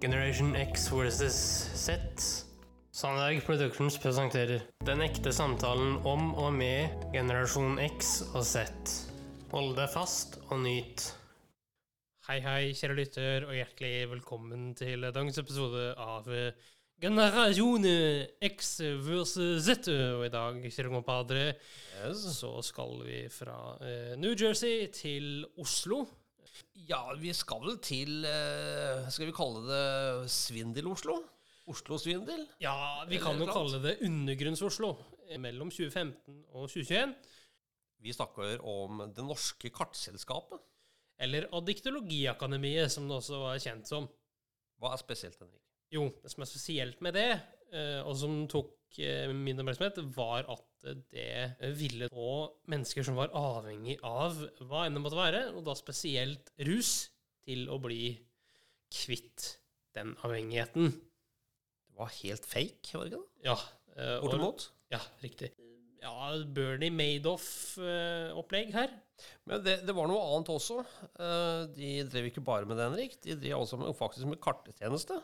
Generation X versus Z. Sandberg Productions presenterer Den ekte samtalen om og med generasjon X og Z. Hold deg fast og nyt. Hei, hei, kjære lytter, og hjertelig velkommen til dagens episode av Generasjon X versus Z. Og i dag, kjære compadre, så skal vi fra eh, New Jersey til Oslo. Ja, vi skal vel til eh, Skal vi kalle det Svindel-Oslo? Oslo-svindel? Ja, vi kan jo kalle det Undergrunns-Oslo. Mellom 2015 og 2021. Vi snakker om Det Norske Kartselskapet. Eller Addiktologiakademiet, som det også var kjent som. Hva er spesielt, Henrik? Jo, det som er spesielt med det, eh, og som tok eh, min oppmerksomhet, var at det ville få mennesker som var avhengig av hva enn det måtte være, og da spesielt rus, til å bli kvitt den avhengigheten. Det var helt fake, var det ikke det? Ja. eh, Bortimot. Ja, riktig. Ja, Bernie Madoff-opplegg her. Men det, det var noe annet også. Eh, De drev ikke bare med det, Henrik. De drev også med, faktisk med kartetjeneste.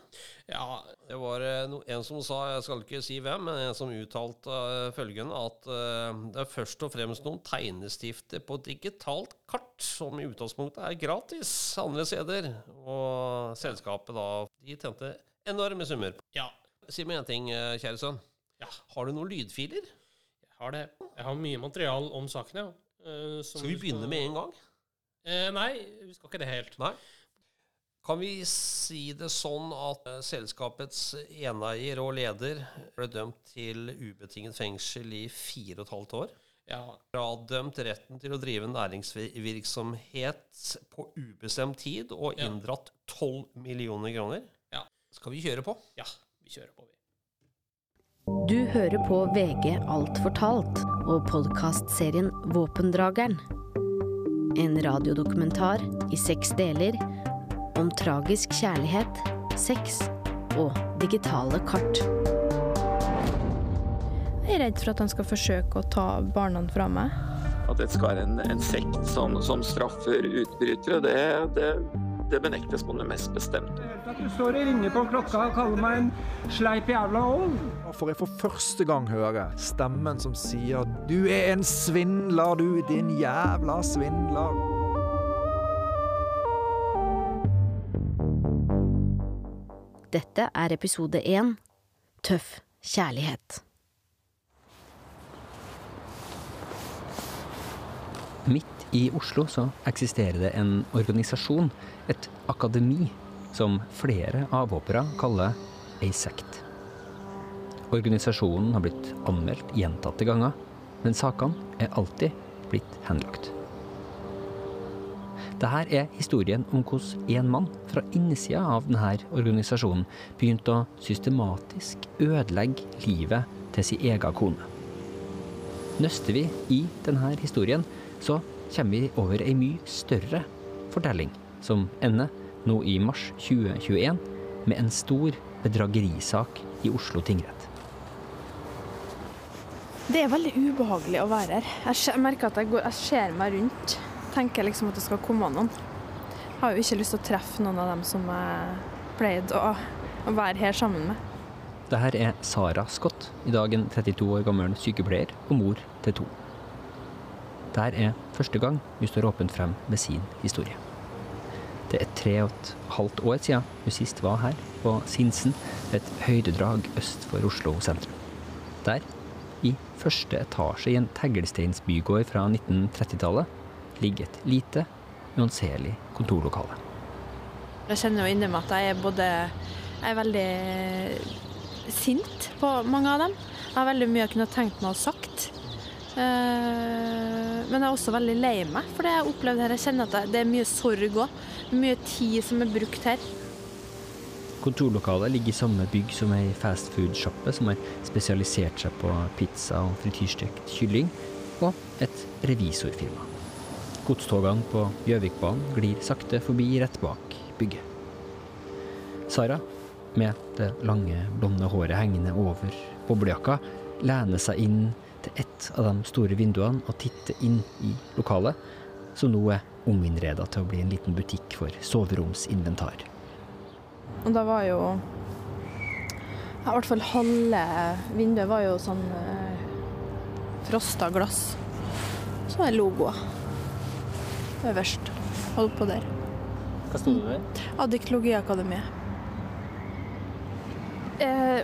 Ja, Det var eh, en som sa, jeg skal ikke si hvem, men en som uttalte eh, følgende at det er først og fremst noen tegnestifter på digitalt kart som i utgangspunktet er gratis andre steder. Og selskapet da, de tjente enorme summer. ja, Si meg en ting, kjære sønn. ja, Har du noen lydfiler? jeg har det. Jeg har mye material om saken, ja. Som Skal vi begynne begynne med en gang? Eh, nei, vi skal ikke det helt. Nei. Kan vi si det sånn at eh, selskapets eneier og leder ble dømt til ubetinget fengsel i fire og et halvt år? Ja, Fradømt retten til å drive næringsvirksomhet på ubestemt tid og inndratt 12 millioner kroner? ja, Skal vi kjøre på? ja, vi kjører på, vi. Du hører på VG alt fortalt og podkastserien Våpendrageren. En radiodokumentar i seks deler om tragisk kjærlighet, sex og digitale kart. Jeg er redd for at han skal forsøke å ta barna fra meg. At dette skal være en, en sekt som, som straffer utbrytere, det, det, det benektes på det mest bestemte. At du står og ringer på klokka og kaller meg en sleip jævla ål. For får jeg for første gang høre stemmen som sier 'Du er en svindler, du, din jævla svindler'. Dette er episode én Tøff kjærlighet. Midt i Oslo så eksisterer det en organisasjon, et akademi, som flere avhoppere kaller ei sekt. Organisasjonen har blitt anmeldt gjentatte ganger, men sakene er alltid blitt henlagt. Dette er historien om hvordan en mann fra innsida av denne organisasjonen begynte å systematisk ødelegge livet til sin egen kone. Nøster vi i denne historien, så kommer vi over ei mye større fortelling, som ender nå i mars 2021 med en stor bedragerisak i Oslo tingrett. Det er veldig ubehagelig å være her. Jeg merker at jeg, går, jeg ser meg rundt. Tenker liksom at det skal komme noen. Jeg Har jo ikke lyst til å treffe noen av dem som jeg pleide å, å være her sammen med. Dette er Sara Scott, i dag en 32 år gammel sykepleier og mor til to. Dette er første gang hun står åpent frem med sin historie. Tre og et halvt år siden hun sist var her, på Sinsen, et høydedrag øst for Oslo sentrum. Der, i første etasje i en teglsteinsbygård fra 1930-tallet, ligger et lite, uanselig kontorlokale. Jeg kjenner jo inni meg at jeg er både Jeg er veldig sint på mange av dem. Jeg har veldig mye jeg kunne tenkt meg å sagt. Eh, Men jeg er også veldig lei meg for det jeg har opplevd her. Jeg kjenner at det er mye sorg òg. Mye tid som er brukt her. Kontorlokalet ligger i samme bygg som ei fastfood-sjappe som har spesialisert seg på pizza og frityrstekt kylling, og et revisorfirma. Godstogene på Gjøvikbanen glir sakte forbi rett bak bygget. Sara, med det lange, blonde håret hengende over boblejakka, lener seg inn til ett av de store vinduene og titter inn i lokalet, som nå er ominnreda til å bli en liten butikk for soveromsinventar. Og da var jo ja, I hvert fall halve vinduet var jo sånn eh, frosta glass. Så er logoer øverst. Holdt på der. Hva sto det der? Adiktologiakademiet. Eh,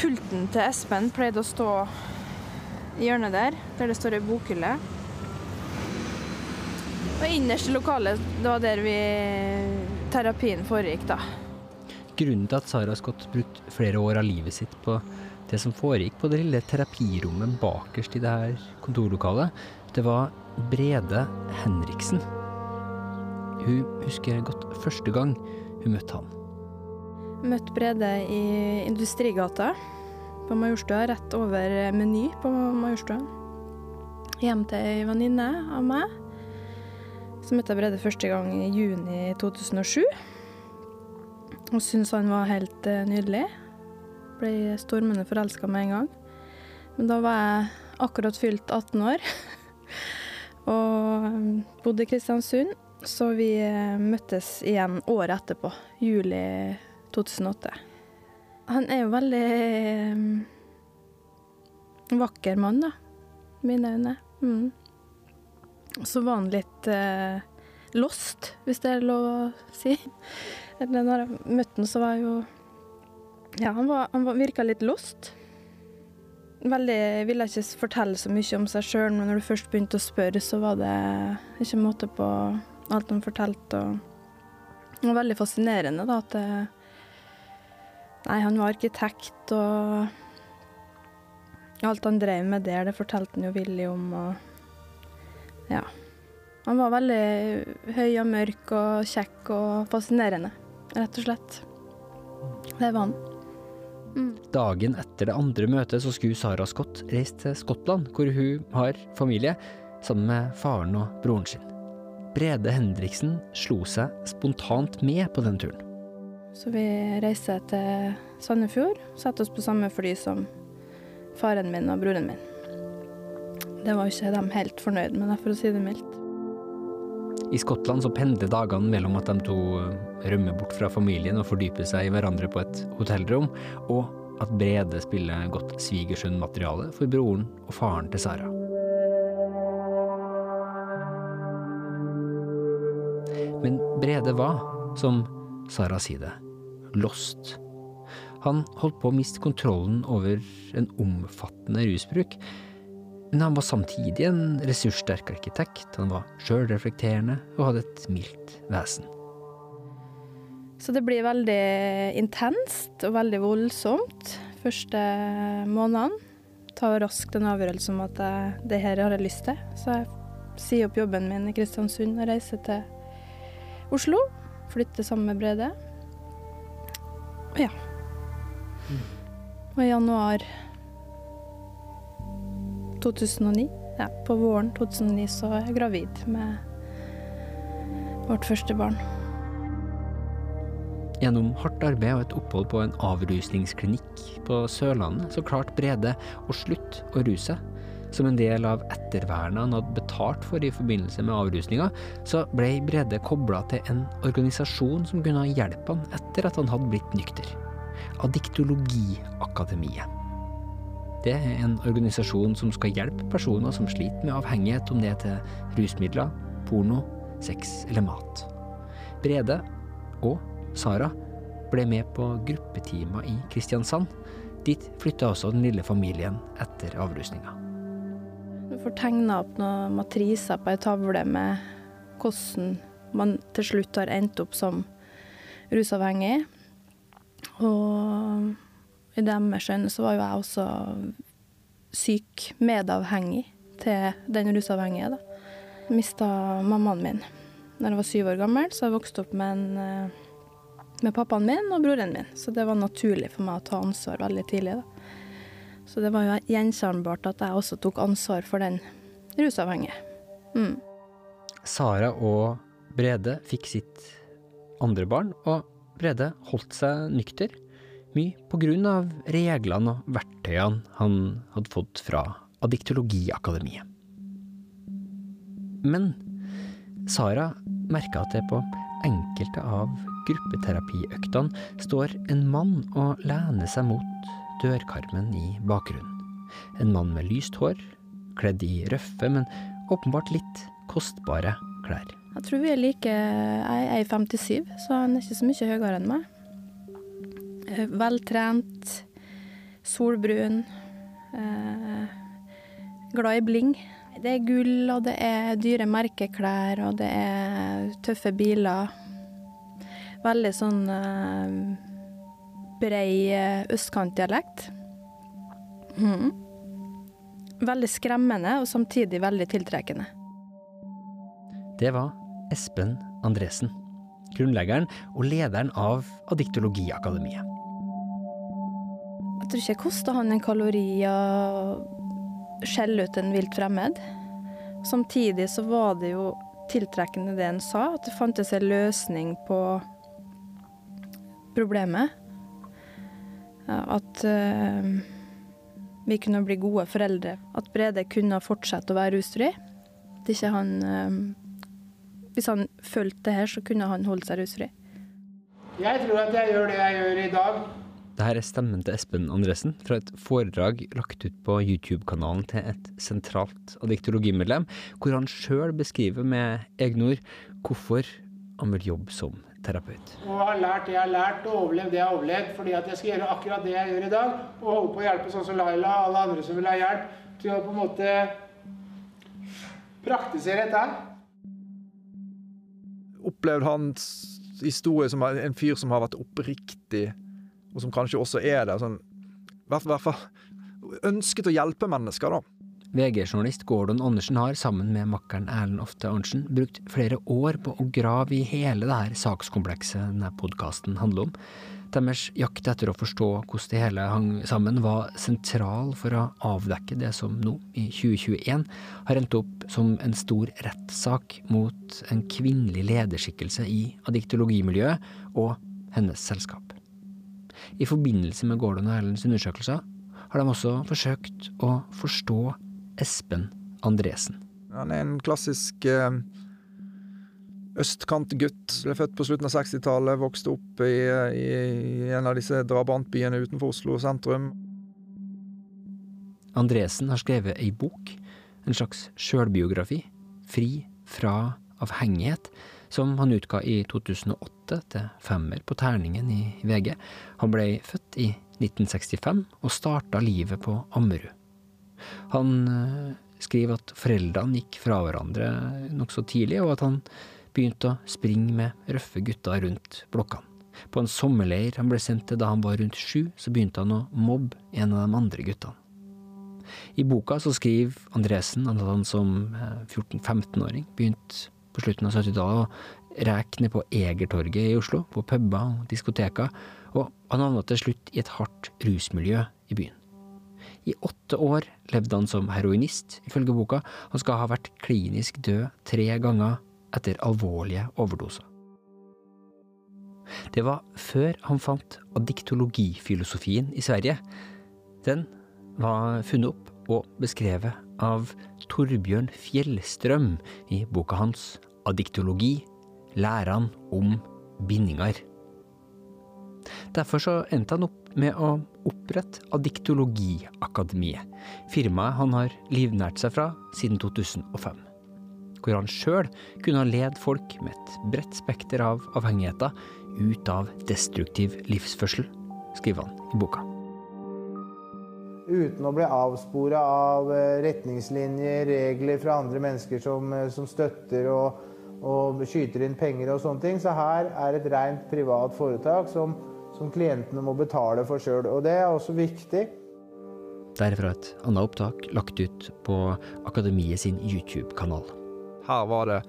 pulten til Espen pleide å stå i hjørnet der, der det står ei bokhylle. Og innerst i lokalet, det var der vi terapien foregikk, da. Grunnen til at Sara Scott brukt flere år av livet sitt på det som foregikk på det lille terapirommet bakerst i det her kontorlokalet, det var Brede Henriksen. Hun husker godt første gang hun møtte han. Møtte Brede i Industrigata på Majorstua, rett over Meny på Majorstua. Hjem til ei venninne av meg. Så møtte jeg Brede første gang i juni 2007. Og syntes han var helt eh, nydelig. Ble stormende forelska med en gang. Men da var jeg akkurat fylt 18 år. og bodde i Kristiansund. Så vi eh, møttes igjen året etterpå, juli 2008. Han er jo veldig eh, vakker mann, da. Mine øyne. Mm. Så var han litt eh, lost, hvis det er lov å si. Eller når jeg møtte han, så var jeg jo Ja, han, var, han virka litt lost. Veldig Ville ikke fortelle så mye om seg sjøl, men når du først begynte å spørre, så var det ikke måte på alt han fortalte. Og det var veldig fascinerende da, at det, Nei, han var arkitekt, og alt han drev med der, det fortalte han jo Willy om, og ja. Han var veldig høy og mørk og kjekk og fascinerende, rett og slett. Det var han. Mm. Dagen etter det andre møtet så skulle Sara Scott reise til Skottland, hvor hun har familie, sammen med faren og broren sin. Brede Henriksen slo seg spontant med på den turen. Så vi reiste til Sandefjord, setter oss på samme fly som faren min og broren min. Det var ikke de helt fornøyd med, for å si det mildt. I Skottland så pendler dagene mellom at de to rømmer bort fra familien og fordyper seg i hverandre på et hotellrom, og at Brede spiller godt svigersønnmateriale for broren og faren til Sara. Men Brede var, som Sara sier det, lost. Han holdt på å miste kontrollen over en omfattende rusbruk. Men han var samtidig en ressurssterk arkitekt, han var sjølreflekterende og hadde et mildt vesen. Så det blir veldig intenst og veldig voldsomt første månedene. Tar raskt en avgjørelse om at jeg, det her har jeg lyst til. Så jeg sier opp jobben min i Kristiansund og reiser til Oslo. Flytter sammen med Brede. Ja. Og i januar 2009, ja, på våren 2009, så er jeg gravid med vårt første barn. Gjennom hardt arbeid og et opphold på en avrusningsklinikk på Sørlandet, så klarte Brede å slutte å ruse seg. Som en del av ettervernet han hadde betalt for i forbindelse med avrusninga, så ble Brede kobla til en organisasjon som kunne hjelpe han etter at han hadde blitt nykter. Adiktologiakademiet. Det er en organisasjon som skal hjelpe personer som sliter med avhengighet, om det er til rusmidler, porno, sex eller mat. Brede og Sara ble med på gruppetimer i Kristiansand. Dit flytta også den lille familien etter avrusninga. Du får tegna opp noen matriser på ei tavle med hvordan man til slutt har endt opp som rusavhengig. Og i deres øyne så var jo jeg også syk, medavhengig til den rusavhengige. da. Mista mammaen min da jeg var syv år gammel, så jeg vokste opp med, en, med pappaen min og broren min. Så det var naturlig for meg å ta ansvar veldig tidlig. da. Så det var jo gjenkjennbart at jeg også tok ansvar for den rusavhengige. Mm. Sara og Brede fikk sitt andre barn, og Brede holdt seg nykter. Mye på grunn av reglene og verktøyene han hadde fått fra Adiktologiakademiet. Men Sara merka at det på enkelte av gruppeterapiøktene står en mann og lener seg mot dørkarmen i bakgrunnen. En mann med lyst hår, kledd i røffe, men åpenbart litt kostbare klær. Jeg tror vi er like Jeg er 57, så han er ikke så mye høyere enn meg. Eh, Veltrent, solbrun, eh, glad i bling. Det er gull, og det er dyre merkeklær, og det er tøffe biler. Veldig sånn eh, brei østkantdialekt. Mm. Veldig skremmende, og samtidig veldig tiltrekkende. Det var Espen Andresen, grunnleggeren og lederen av Addiktologiakademiet. Jeg tror ikke jeg kosta han en kalori å skjelle ut en vilt fremmed. Samtidig så var det jo tiltrekkende det han sa, at det fantes en løsning på problemet. At uh, vi kunne bli gode foreldre. At Brede kunne fortsette å være rusfri. At ikke han uh, Hvis han fulgte det her, så kunne han holdt seg rusfri. Jeg tror at jeg gjør det jeg gjør i dag. Dette er stemmen til Espen Andresen fra et foredrag lagt ut på YouTube-kanalen til et sentralt addiktologimedlem, hvor han sjøl beskriver med egne ord hvorfor han vil jobbe som terapeut. Og har lært det jeg har lært, og overlevd det jeg har overlevd, fordi at jeg skal gjøre akkurat det jeg gjør i dag, og holde på å hjelpe sånn som Laila og alle andre som vil ha hjelp, til å på en måte praktisere dette her. Opplevd hans historie som en fyr som har vært oppriktig, og som kanskje også er det, sånn i hvert fall ønsket å hjelpe mennesker, da. VG-journalist Gordon Andersen har, sammen med makkeren Erlend Ofte Arntzen, brukt flere år på å grave i hele det her sakskomplekset denne podkasten handler om. Deres jakt etter å forstå hvordan det hele hang sammen, var sentral for å avdekke det som nå, i 2021, har endt opp som en stor rettssak mot en kvinnelig lederskikkelse i addiktologimiljøet og hennes selskap. I forbindelse med Gordon og Erlends undersøkelser har de også forsøkt å forstå Espen Andresen. Han er en klassisk eh, østkantgutt. Ble født på slutten av 60-tallet, vokste opp i, i, i en av disse drabantbyene utenfor Oslo sentrum. Andresen har skrevet ei bok, en slags sjølbiografi, Fri fra avhengighet, som han utga i 2008 til femmer på terningen i VG. Han ble født i 1965 og starta livet på Ammerud. Han øh, skriver at foreldrene gikk fra hverandre nokså tidlig, og at han begynte å springe med røffe gutter rundt blokkene. På en sommerleir han ble sendt til da han var rundt sju, så begynte han å mobbe en av de andre guttene. I boka så skriver Andresen at han som 14-15-åring begynte på slutten av 70-tallet å reke ned på Egertorget i Oslo, på puber og diskoteker, og han havna til slutt i et hardt rusmiljø i byen. I åtte år levde han som heroinist, ifølge boka. Han skal ha vært klinisk død tre ganger etter alvorlige overdoser. Det var før han fant addiktologifilosofien i Sverige. Den var funnet opp og beskrevet av Torbjørn Fjellstrøm i boka hans Addiktologi lærene om bindinger. Derfor så endte han opp med å opprette Addiktologiakademiet, firmaet han har livnært seg fra siden 2005. Hvor han sjøl kunne ha led folk med et bredt spekter av avhengigheter ut av destruktiv livsførsel, skriver han i boka. Uten å bli avspora av retningslinjer, regler fra andre mennesker som, som støtter og, og skyter inn penger og sånne ting. Så her er et rent privat foretak som, som klientene må betale for sjøl. Og det er også viktig. Derfra et annet opptak lagt ut på Akademiet sin YouTube-kanal. Her var det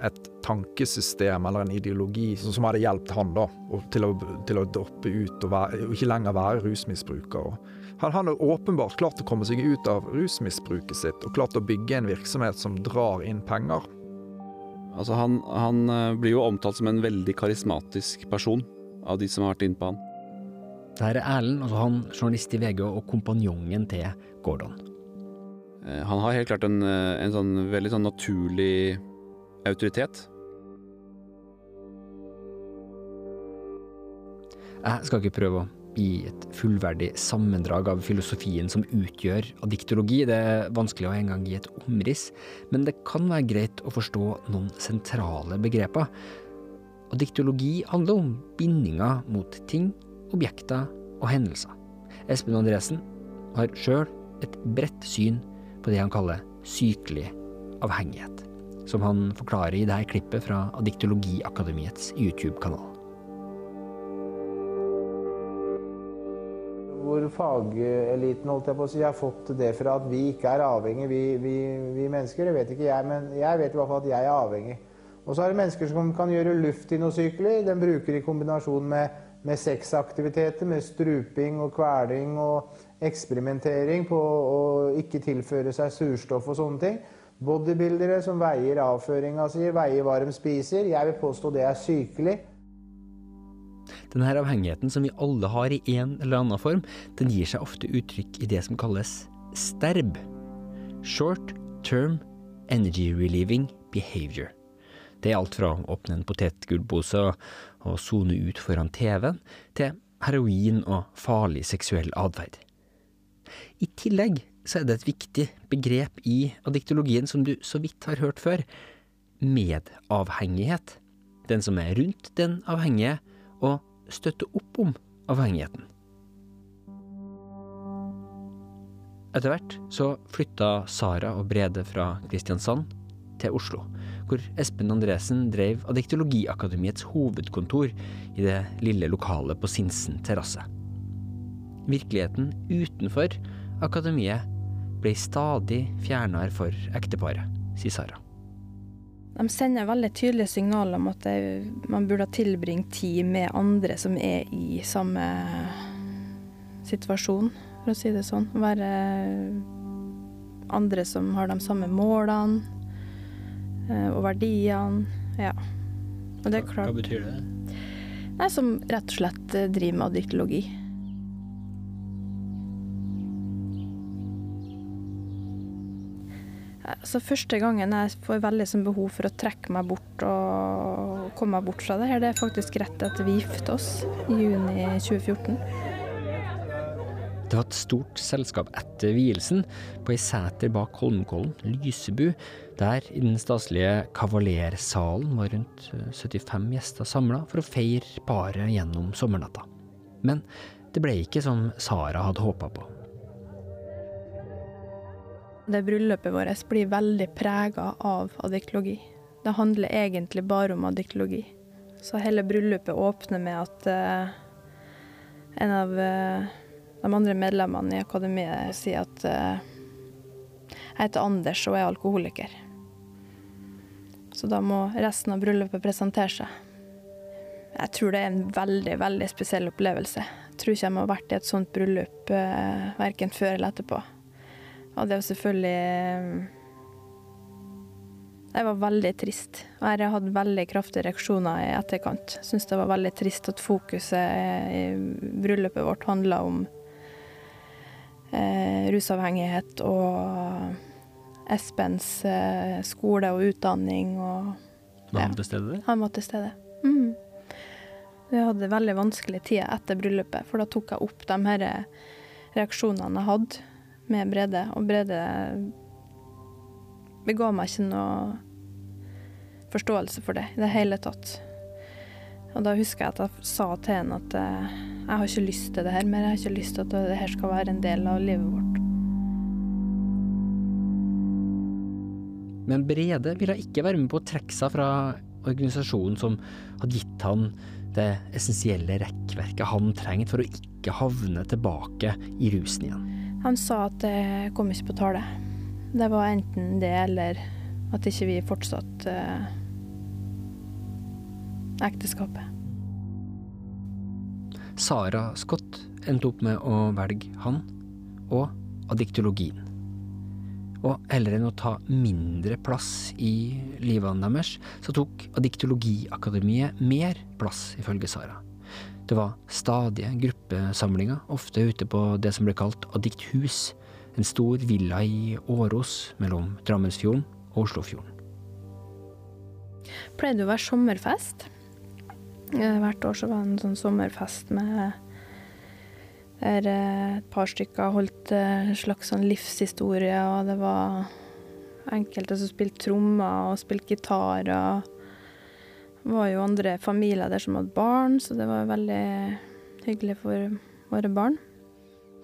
et tankesystem eller en ideologi som hadde hjulpet han da, til å, til å droppe ut og, være, og ikke lenger være rusmisbruker. Han har åpenbart klart å komme seg ut av rusmisbruket sitt og klart å bygge en virksomhet som drar inn penger. Altså han, han, eh, blir jo omtalt som en veldig karismatisk person av de som har vært inne på han. Det her er Erlend, altså han journalist i VG og kompanjongen til Gordon. Eh, han har helt klart en, eh, en sånn veldig sånn naturlig autoritet. Jeg skal ikke prøve å gi et fullverdig sammendrag av filosofien som utgjør adiktologi, det er vanskelig å engang gi et omriss, men det kan være greit å forstå noen sentrale begreper. Adiktologi handler om bindinger mot ting, objekter og hendelser. Espen Andresen har sjøl et bredt syn på det han kaller sykelig avhengighet, som han forklarer i dette klippet fra Adiktologiakademiets YouTube-kanal. Hvor fageliten holdt jeg på å si, har fått det fra at vi ikke er avhengig, vi, vi, vi mennesker. Det vet ikke jeg, men jeg vet i hvert fall at jeg er avhengig. Og så er det mennesker som kan gjøre luft i noe sykelig. Den bruker i kombinasjon med, med sexaktiviteter, med struping og kveling og eksperimentering på å ikke tilføre seg surstoff og sånne ting. Bodybuildere som veier avføringa si, veier hva de spiser. Jeg vil påstå det er sykelig. Denne avhengigheten som vi alle har i en eller annen form, den gir seg ofte uttrykk i det som kalles sterb. Short Term Energy Relieving Behavior. Det er alt fra å åpne en potetgullpose og sone ut foran TV-en, til heroin og farlig seksuell atferd. I tillegg så er det et viktig begrep i adiktologien som du så vidt har hørt før medavhengighet. Den som er rundt den avhengige, og støtte opp om avhengigheten. Etter hvert så flytta Sara og Brede fra Kristiansand til Oslo, hvor Espen Andresen drev Adiktologiakademiets hovedkontor i det lille lokalet på Sinsen terrasse. Virkeligheten utenfor akademiet ble stadig fjernere for ekteparet, sier Sara. De sender veldig tydelige signaler om at det, man burde tilbringe tid med andre som er i samme situasjon, for å si det sånn. Være andre som har de samme målene og verdiene. Ja. Og det er klart Hva betyr det? Nei, Som rett og slett driver med adiktologi. Altså Første gangen jeg får veldig sånn behov for å trekke meg bort og komme meg bort fra det her, det er faktisk rett etter vi giftet oss i juni 2014. Det var et stort selskap etter vielsen, på ei seter bak Holmenkollen, Lysebu. Der, i den staselige kavalersalen, var rundt 75 gjester samla for å feire paret gjennom sommernatta. Men det ble ikke som Sara hadde håpa på. Det bryllupet vårt blir veldig prega av adiktologi. Det handler egentlig bare om adiktologi. Så hele bryllupet åpner med at uh, en av uh, de andre medlemmene i akademiet sier at uh, jeg heter Anders og er alkoholiker. Så da må resten av bryllupet presentere seg. Jeg tror det er en veldig, veldig spesiell opplevelse. Jeg tror ikke jeg må ha vært i et sånt bryllup verken før eller etterpå. Og det er selvfølgelig Jeg var veldig trist. Og jeg har hatt veldig kraftige reaksjoner i etterkant. Syns det var veldig trist at fokuset i bryllupet vårt handla om eh, rusavhengighet og Espens eh, skole og utdanning og Var han til stede? Han var til stede. Mm. Vi hadde veldig vanskelig tid etter bryllupet, for da tok jeg opp de her reaksjonene jeg hadde med Brede, og Brede bega meg ikke noe forståelse for det i det hele tatt. Og da husker jeg at jeg sa til henne at jeg har ikke lyst til det her mer, jeg har ikke lyst til at det her skal være en del av livet vårt. Men Brede ville ikke være med på å trekke seg fra organisasjonen som hadde gitt han det essensielle rekkverket han trengte for å ikke havne tilbake i rusen igjen. Han sa at det kom ikke på tale. Det var enten det eller at ikke vi fortsatte eh, ekteskapet. Sara Scott endte opp med å velge han og adiktologien. Og heller enn å ta mindre plass i livene deres, så tok Adiktologiakademiet mer plass, ifølge Sara. Det var stadige gruppesamlinger, ofte ute på det som ble kalt addikthus, en stor villa i Åros mellom Drammensfjorden og Oslofjorden. Pleide å være sommerfest. Hvert år så var det en sånn sommerfest med der eh, et par stykker holdt eh, en slags sånn livshistorie, og det var enkelte som spilte trommer og spilte gitar. Det var jo andre familier der som hadde barn, så det var veldig hyggelig for våre barn.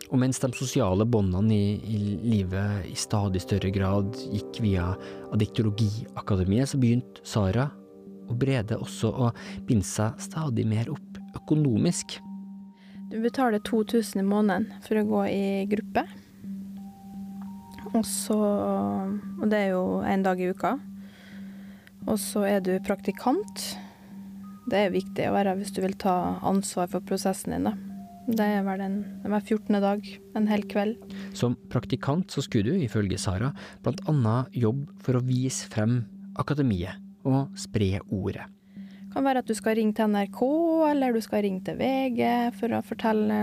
Og mens de sosiale båndene i, i livet i stadig større grad gikk via Adiktologiakademiet, så begynte Sara og Brede også å binde seg stadig mer opp økonomisk. Du betaler 2000 i måneden for å gå i gruppe. Og så Og det er jo én dag i uka. Og så er du praktikant. Det er viktig å være hvis du vil ta ansvar for prosessen din, da. Det er vel en, hver 14. dag, en hel kveld. Som praktikant så skulle du, ifølge Sara, blant annet jobbe for å vise frem akademiet og spre ordet. Det kan være at du skal ringe til NRK, eller du skal ringe til VG for å fortelle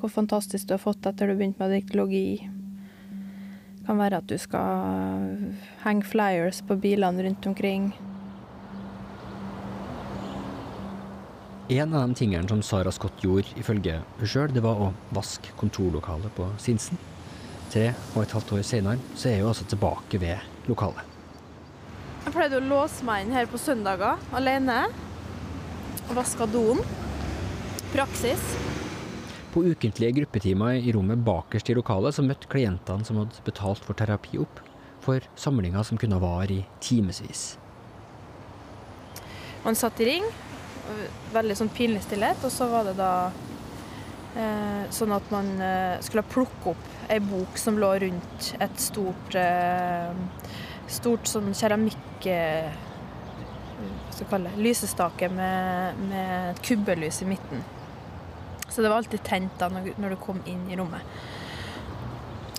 hvor fantastisk du har fått etter du begynte med diktologi. Det kan være at du skal henge flyers på bilene rundt omkring. En av de tingene som Sara Scott gjorde, ifølge hun sjøl, det var å vaske kontorlokalet på Sinsen. Tre og et halvt år senere så er hun altså tilbake ved lokalet. Jeg pleide å låse meg inn her på søndager alene og vaske doen. Praksis. På ukentlige gruppetimer i rommet bakerst i lokalet så møtte klientene som hadde betalt for terapi opp, for samlinger som kunne vare i timevis. Man satt i ring, veldig sånn pinlig stillhet, og så var det da eh, sånn at man eh, skulle plukke opp ei bok som lå rundt et stort eh, stort sånn keramikk hva skal jeg kalle det, lysestake med, med et kubbelys i midten. Så det var alltid tent da når, du kom inn i rommet.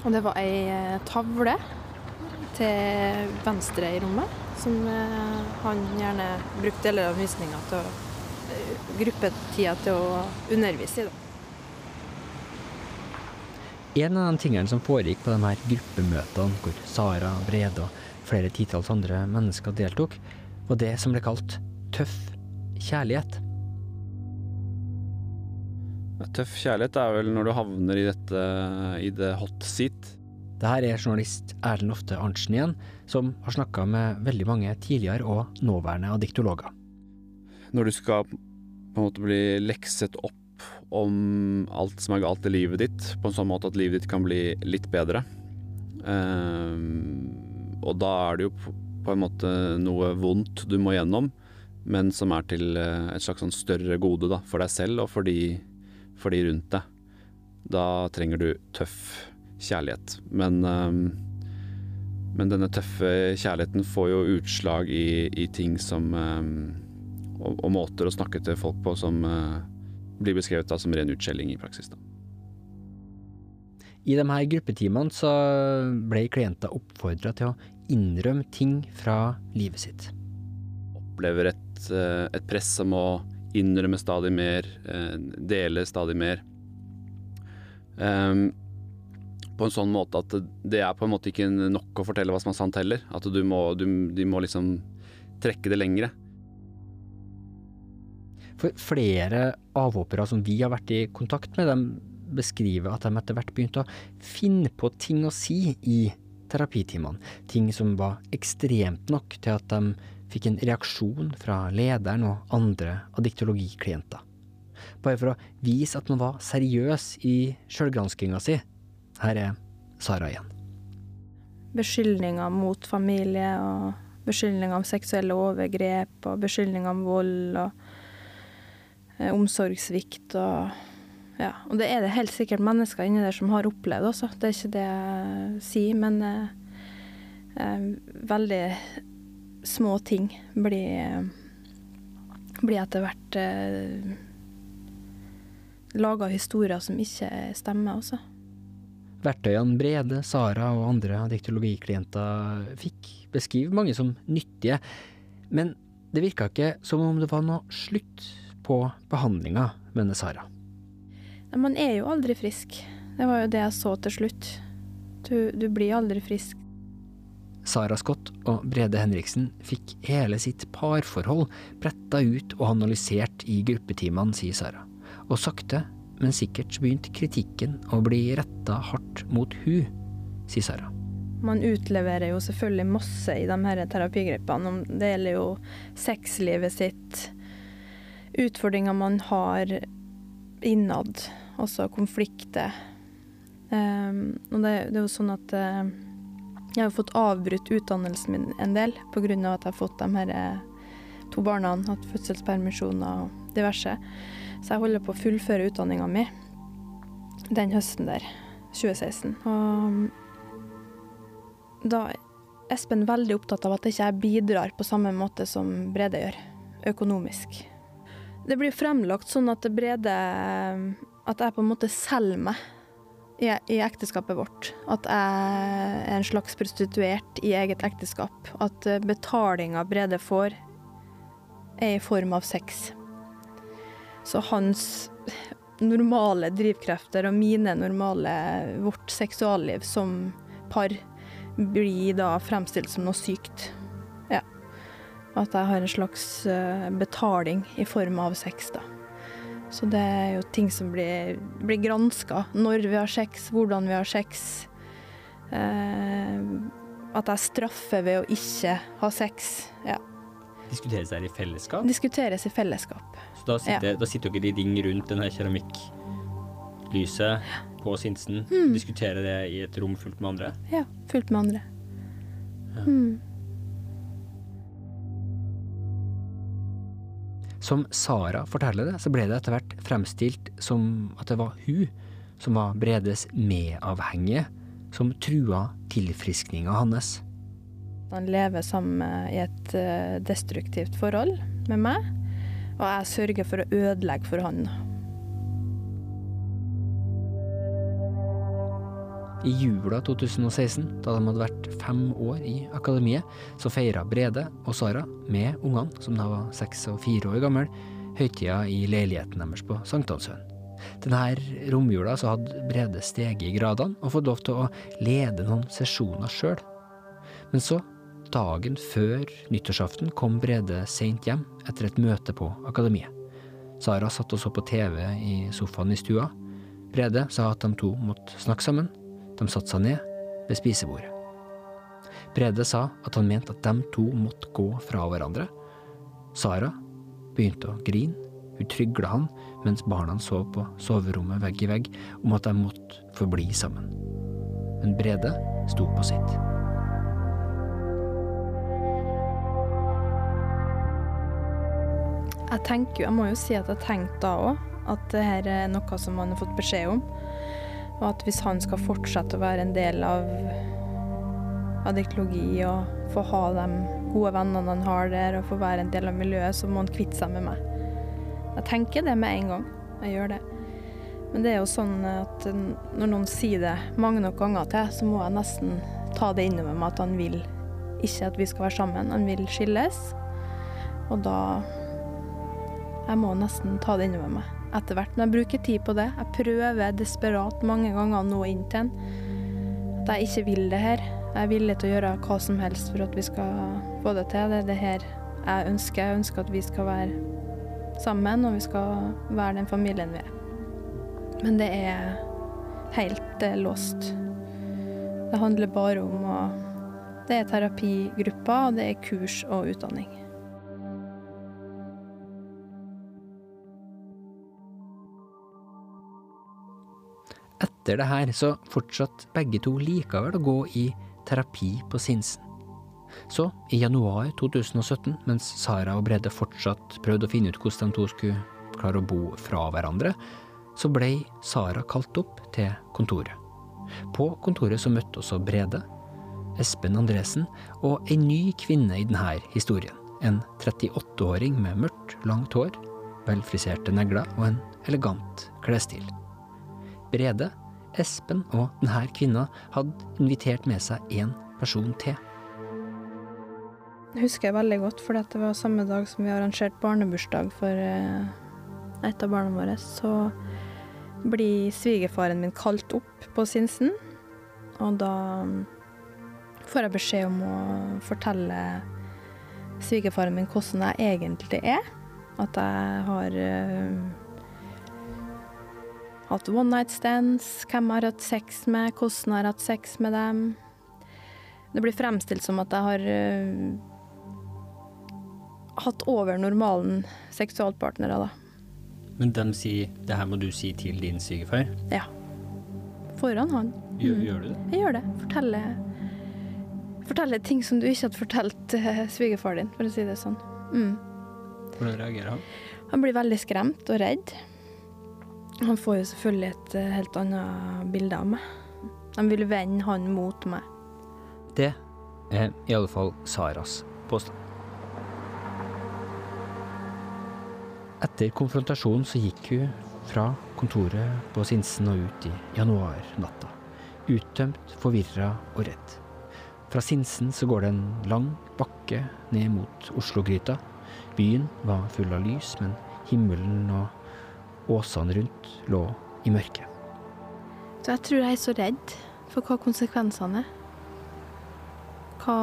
Og det var ei eh, tavle til venstre i rommet, som eh, han gjerne brukte deler av visninga til å eh, gruppetida til å undervise i. da. En av de tingene som foregikk på de her gruppemøtene, hvor Sara, Brede og flere titalls andre mennesker deltok, var det som ble kalt tøff kjærlighet. Tøff kjærlighet er vel når du havner i dette i det hot seat. Det her er journalist Erlend Lofte Arntzen igjen, som har snakka med veldig mange tidligere og nåværende adiktologer. Når du skal på en måte bli lekset opp om alt som er galt i livet ditt, på en sånn måte at livet ditt kan bli litt bedre. Um, og da er det jo på- på en måte noe vondt du må gjennom, men som er til eh, et slags sånn større gode da, for deg selv og for de, for de rundt deg. Da trenger du tøff kjærlighet. Men, ehm, men denne tøffe kjærligheten får jo utslag i, i ting som ehm, og, og måter å snakke til folk på som eh, blir beskrevet da som ren utskjelling i praksis. Da. I de her gruppetimene så ble klienter oppfordra til å innrømme ting fra livet sitt. Opplever et, eh, et press om å innrømme stadig mer, eh, dele stadig mer. Um, på en sånn måte at det- er på en måte ikke nok å fortelle hva som er sant heller. At du må, du, de må liksom trekke det lengre. For flere avhoppere som vi har vært i kontakt med, de beskriver at de etter hvert begynte å finne på ting å si i terapitimene. Ting som var ekstremt nok til at de fikk en reaksjon fra lederen og andre adiktologiklienter. Bare for å vise at man var seriøs i sjølgranskinga si. Her er Sara igjen. Beskyldninger mot familie, og beskyldninger om seksuelle overgrep, og beskyldninger om vold og eh, omsorgssvikt og ja. Og det er det helt sikkert mennesker inni der som har opplevd også, det er ikke det jeg sier, men eh, eh, veldig små ting blir, blir etter hvert eh, laga historier som ikke stemmer også. Verktøyene Brede, Sara og andre diktologiklienter fikk, beskriver mange som nyttige, men det virka ikke som om det var noe slutt på behandlinga, mener Sara. Man er jo aldri frisk. Det var jo det jeg så til slutt. Du, du blir aldri frisk. Sara Scott og Brede Henriksen fikk hele sitt parforhold bretta ut og analysert i gruppetimene, sier Sara. Og sakte, men sikkert begynte kritikken å bli retta hardt mot hun, sier Sara. Man utleverer jo selvfølgelig masse i de her terapigruppene. Det gjelder jo sexlivet sitt, utfordringer man har innad, også konflikter. Um, og det, det, er jo sånn at uh, jeg har fått avbrutt utdannelsen min en del pga. at jeg har fått de her eh, to barna, hatt fødselspermisjoner og diverse. Så jeg holder på å fullføre utdanninga mi den høsten der, 2016. Og da er Espen veldig opptatt av at jeg ikke bidrar på samme måte som Brede gjør, økonomisk. Det blir fremlagt sånn at Brede At jeg på en måte selger meg i, i ekteskapet vårt. At jeg er en slags prostituert i eget ekteskap. At betalinga Brede får, er i form av sex. Så hans normale drivkrefter og mine normale vårt seksualliv som par blir da fremstilt som noe sykt. Ja. At jeg har en slags eh, betaling i form av sex, da. Så det er jo ting som blir, blir granska. Når vi har sex, hvordan vi har sex. Eh, at jeg straffer ved å ikke ha sex. Ja. Diskuteres det her i fellesskap? Diskuteres i fellesskap. Så da sitter, ja. da sitter dere i ring rundt denne keramikklyset på Sinsen, mm. diskuterer det i et rom fullt med andre? Ja, fullt med andre. Ja. Mm. Som Sara forteller det, så ble det etter hvert fremstilt som at det var hun som var Bredes medavhengige, som trua tilfriskninga hans. Han lever sammen i et eh, destruktivt forhold med meg, og jeg sørger for å ødelegge for han. I jula 2016, da de hadde vært fem år i akademiet, så feira Brede og Sara, med ungene, som da var seks og fire år gamle, høytida i leiligheten deres på Sankthanshaugen. Denne romjula så hadde Brede steget i gradene og fått lov til å lede noen sesjoner sjøl. Men så, dagen før nyttårsaften, kom Brede seint hjem etter et møte på akademiet. Sara satt og så på TV i sofaen i stua. Brede sa at de to måtte snakke sammen, de satte seg ned ved spisebordet. Brede sa at han mente at de to måtte gå fra hverandre. Sara begynte å grine. Hun trygla han mens barna sov på soverommet vegg i vegg om at de måtte forbli sammen. Men Brede sto på sitt. Jeg tenker jo, jeg må jo si at jeg tenkte da òg at det her er noe som man har fått beskjed om. Og at hvis han skal fortsette å være en del av adiktologi og få ha de gode vennene han har der, og få være en del av miljøet, så må han kvitte seg med meg. Jeg tenker det med en gang. Jeg gjør det. Men det er jo sånn at når noen sier det mange nok ganger til, så må jeg nesten ta det innover meg at han vil ikke at vi skal være sammen. Han vil skilles. Og da Jeg må nesten ta det innover meg etter hvert. Men jeg bruker tid på det. Jeg prøver desperat mange ganger å nå inn til en. At jeg ikke vil det her. Jeg er villig til å gjøre hva som helst for at vi skal få det til. Det er det her jeg ønsker. Jeg ønsker at vi skal være sammen, og vi skal være den familien vi er. Men det er helt eh, låst. Det handler bare om å Det er terapigrupper, og det er kurs og utdanning. Etter det her så fortsatte begge to likevel å gå i terapi på Sinsen. Så, i januar 2017, mens Sara og Brede fortsatt prøvde å finne ut hvordan de to skulle klare å bo fra hverandre, så ble Sara kalt opp til kontoret. På kontoret så møtte også Brede, Espen Andresen og ei ny kvinne i denne historien. En 38-åring med mørkt, langt hår, velfriserte negler og en elegant klesstil. Brede Espen og denne kvinna hadde invitert med seg én person til. Det husker jeg veldig godt, for det var samme dag som vi arrangerte barnebursdag for eh, et av barna våre. Så blir svigerfaren min kalt opp på Sinsen, og da får jeg beskjed om å fortelle svigerfaren min hvordan jeg egentlig er. At jeg har uh, hatt one night stands, hvem har hatt sex med, hvordan har hatt sex med dem. Det blir fremstilt som at jeg har uh, hatt over normalen seksualpartnere, da. Men de sier det her må du si til din sykefar'? Ja. Foran han. Gjør, Mm. gjør du det? Jeg gjør det. Forteller, forteller ting som du ikke hadde fortalt uh, svigerfaren din, for å si det sånn. Mm. Hvordan reagerer han? Han blir veldig skremt og redd. Han får jo selvfølgelig et eh, helt annet bilde av meg. De vil vende han mot meg. Det er i alle fall Saras påstand. Etter konfrontasjonen så gikk hun fra kontoret på Sinsen og ut i januarnatta. Uttømt, forvirra og redd. Fra Sinsen så går det en lang bakke ned mot Oslo-gryta. Byen var full av lys, men himmelen og åsene rundt lå i mørket. Så jeg tror jeg er så redd for hva konsekvensene er. Hva,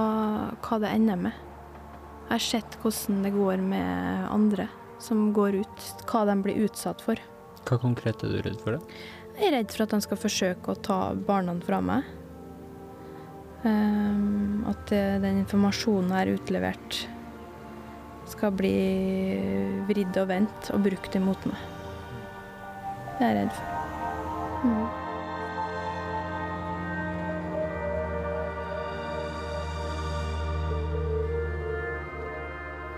hva det ender med. Jeg har sett hvordan det går med andre som går ut, hva de blir utsatt for. Hva konkret er du redd for? det? Jeg er redd for at de skal forsøke å ta barna fra meg. Um, at eh, den informasjonen jeg har utlevert, skal bli vridd og vendt og brukt imot meg. Det er jeg redd for. Mm.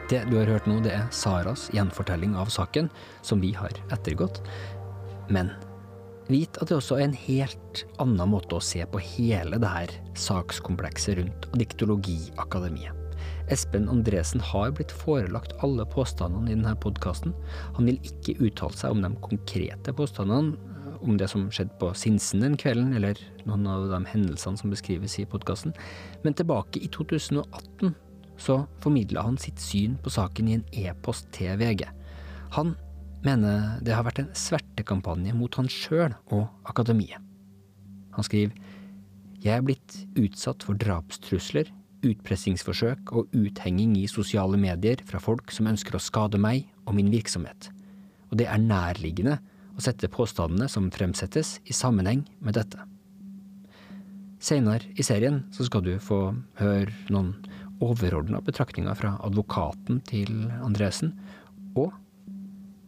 Det du har hørt nå, det er Saras gjenfortelling av saken, som vi har ettergått. Men vit at det også er en helt annen måte å se på hele det her sakskomplekset rundt Diktologiakademiet. Espen Andresen har blitt forelagt alle påstandene i denne podkasten. Han vil ikke uttale seg om de konkrete påstandene, om det som skjedde på Sinsen den kvelden, eller noen av de hendelsene som beskrives i podkasten. Men tilbake i 2018 så formidla han sitt syn på saken i en e-post til VG. Han mener det har vært en svertekampanje mot han sjøl og akademiet. Han skriver Jeg er blitt utsatt for drapstrusler, utpressingsforsøk og uthenging i sosiale medier fra folk som ønsker å skade meg og min virksomhet. Og det er nærliggende å sette påstandene som fremsettes i sammenheng med dette. Senere i serien så skal du få høre noen overordna betraktninger fra advokaten til Andresen, og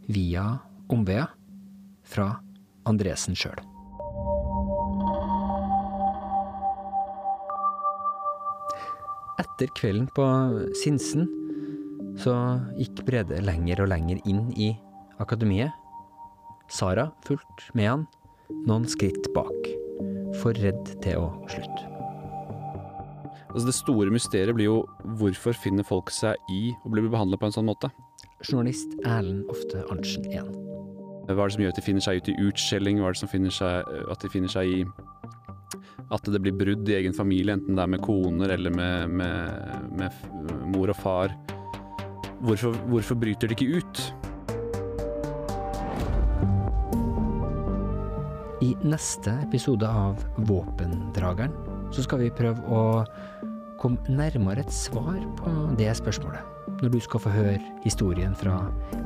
via omveier fra Andresen sjøl. Etter kvelden på Sinsen så gikk Brede lenger og lenger inn i akademiet. Sara fulgte med han noen skritt bak, for redd til å slutte. Altså det store mysteriet blir jo hvorfor finner folk seg i å bli behandlet på en sånn måte? Journalist Erlend Ofte Arntzen igjen. Hva er det som gjør at de finner seg ut i utskjelling? Hva er det som finner seg, at de finner seg i at det blir brudd i egen familie, enten det er med koner eller med, med, med mor og far? Hvorfor, hvorfor bryter de ikke ut? I neste episode av Våpendrageren så skal vi prøve å komme nærmere et svar på det spørsmålet. Når du skal få høre historien fra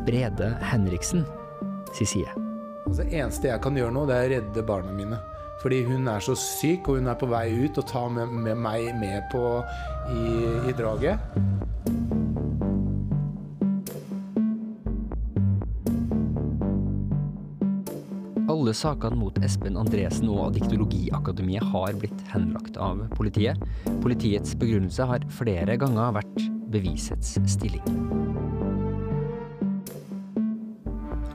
Brede Henriksen si side. Altså, det eneste jeg kan gjøre nå, det er å redde barna mine. Fordi hun er så syk, og hun er på vei ut, og tar med, med meg med på i, i draget. Alle sakene mot Espen Andresen og Adiktologiakademiet har blitt henlagt av politiet. Politiets begrunnelse har flere ganger vært bevisets stilling.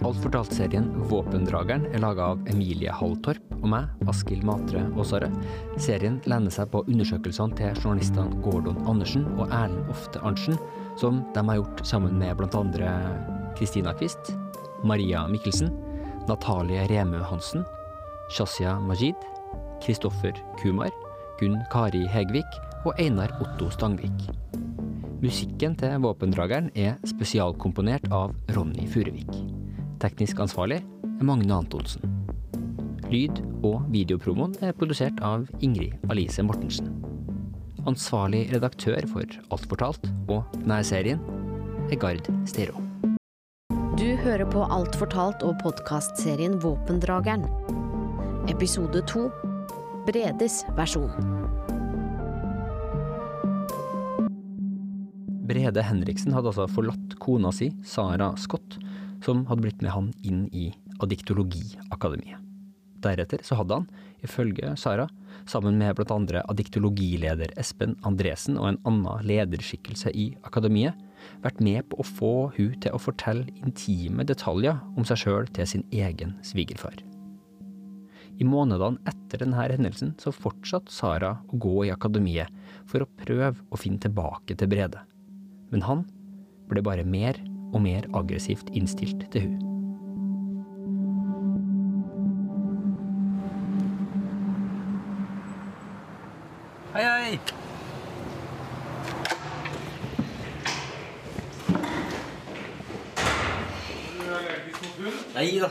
Alt fortalt-serien Våpendrageren er laga av Emilie Halltorp og meg, Askild Matre Aasare. Serien lener seg på undersøkelsene til journalistene Gordon Andersen og Erlend Ofte Arntzen, som de har gjort sammen med bl.a. Kristina Kvist, Maria Mikkelsen, Natalie Remø Hansen, Shazia Majid, Kristoffer Kumar, Gunn Kari Hegvik og Einar Otto Stangvik. Musikken til Våpendrageren er spesialkomponert av Ronny Furuvik. Teknisk ansvarlig er Magne Antonsen. Lyd- og videopromoen er produsert av Ingrid Alice Mortensen. Ansvarlig redaktør for Alt fortalt og denne serien er Gard Steiro. Du hører på Alt fortalt og podkastserien Våpendrageren. Episode to Bredes versjon. Brede Henriksen hadde altså forlatt kona si, Sara Scott, som hadde blitt med han inn i Adiktologiakademiet. Deretter så hadde han, ifølge Sara, sammen med blant andre adiktologileder Espen Andresen og en annen lederskikkelse i akademiet, vært med på å få hun til å fortelle intime detaljer om seg sjøl til sin egen svigerfar. I månedene etter denne hendelsen så fortsatte Sara å gå i akademiet for å prøve å finne tilbake til Brede. Men han ble bare mer og mer aggressivt innstilt til hun. Hei, hei! Nei da.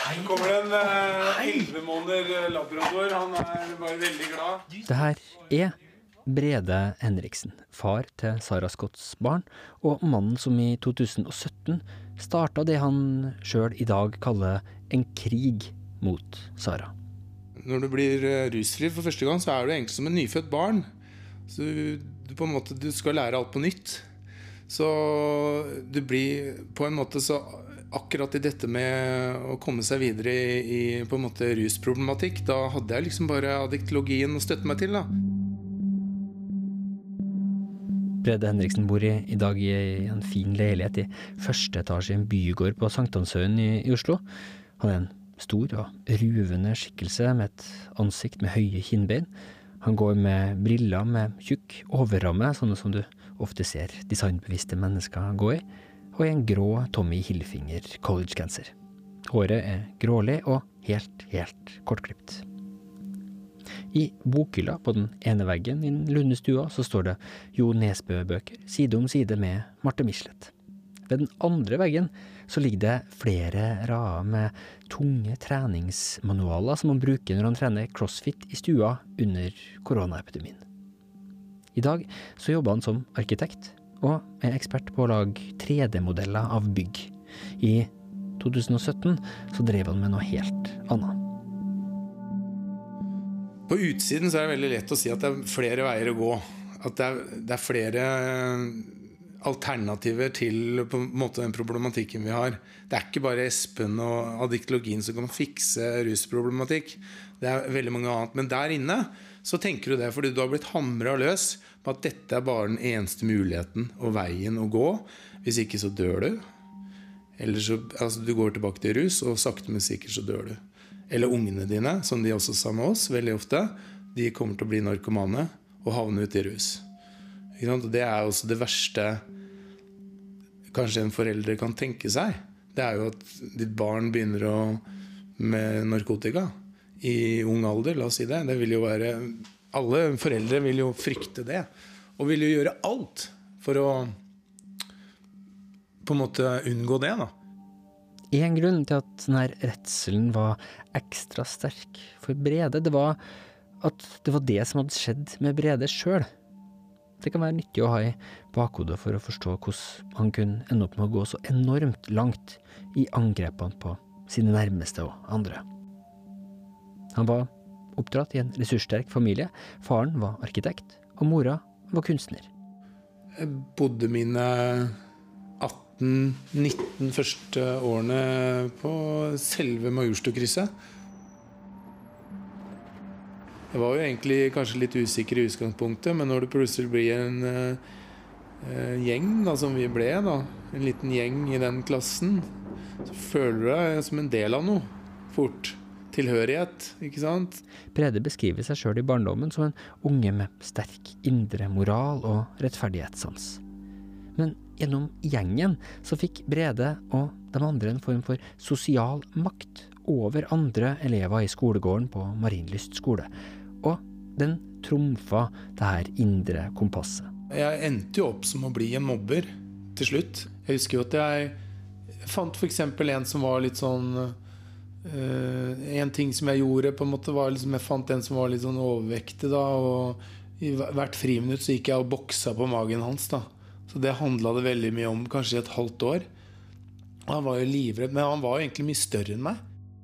Så kommer det en elleve måneder labrador. Han er bare veldig glad. Det her er Brede Henriksen, far til Sara Scotts barn, og mannen som i 2017 starta det han sjøl i dag kaller en krig mot Sara. Når du blir rusfri for første gang, så er du egentlig som en nyfødt barn. Så du, på en måte, du skal lære alt på nytt. Så du blir på en måte så Akkurat i dette med å komme seg videre i, i på en måte rusproblematikk, da hadde jeg liksom bare addiktologien å støtte meg til. da. Brede Henriksen bor i, i dag i en fin leilighet i første etasje i en bygård på Sankthanshaugen i, i Oslo. Han er en stor og ruvende skikkelse med et ansikt med høye kinnbein. Han går med briller med tjukk overramme, sånne som du ofte ser designbevisste mennesker gå i, og en grå Tommy Hilfinger collegegenser. Håret er grålig og helt, helt kortklipt. I bokhylla på den ene veggen i den lunde stua så står det Jo Nesbø-bøker, side om side med Marte Michelet. Ved den andre veggen så ligger det flere rader med tunge treningsmanualer som man bruker når han trener crossfit i stua under koronaepidemien. I dag så jobber han som arkitekt, og er ekspert på å lage 3D-modeller av bygg. I 2017 så drev han med noe helt annet. På utsiden så er det veldig lett å si at det er flere veier å gå. At det er, det er flere alternativer til på en måte den problematikken vi har. Det er ikke bare Espen og addiktologien som kan fikse rusproblematikk. Det er veldig mange annet. Men der inne så tenker du det fordi du har blitt hamra løs på at dette er bare den eneste muligheten og veien å gå. Hvis ikke så dør du. Eller så, altså Du går tilbake til rus, og sakte, men sikkert så dør du. Eller ungene dine, som de også sa med oss veldig ofte. De kommer til å bli narkomane og havne ut i rus. Det er også det verste kanskje en forelder kan tenke seg. Det er jo at ditt barn begynner å, med narkotika i ung alder. La oss si det. Det vil jo være Alle foreldre vil jo frykte det. Og vil jo gjøre alt for å på en måte unngå det. da. En grunn til at denne redselen var ekstra sterk for Brede, det var at det var det som hadde skjedd med Brede sjøl. Det kan være nyttig å ha i bakhodet for å forstå hvordan han kunne ende opp med å gå så enormt langt i angrepene på sine nærmeste og andre. Han var oppdratt i en ressurssterk familie. Faren var arkitekt, og mora var kunstner. Jeg bodde mine 18-19 første årene på selve Majorstukrysset. Jeg var jo egentlig kanskje litt usikker i utgangspunktet, men når det plutselig blir en uh, gjeng, da, som vi ble, da, en liten gjeng i den klassen, så føler du deg som en del av noe fort. Tilhørighet, ikke sant? Brede beskriver seg sjøl i barndommen som en unge med sterk indre moral og rettferdighetssans. Men gjennom gjengen så fikk Brede og de andre en form for sosial makt over andre elever i skolegården på Marienlyst skole. Og den trumfa det her indre kompasset. Jeg endte jo opp som å bli en mobber til slutt. Jeg husker jo at jeg fant f.eks. en som var litt sånn uh, En ting som jeg gjorde, på en måte var liksom Jeg fant en som var litt sånn overvektig, da. Og i hvert friminutt så gikk jeg og boksa på magen hans. da. Så det handla det veldig mye om, kanskje i et halvt år. Han var jo livredd, men han var jo egentlig mye større enn meg.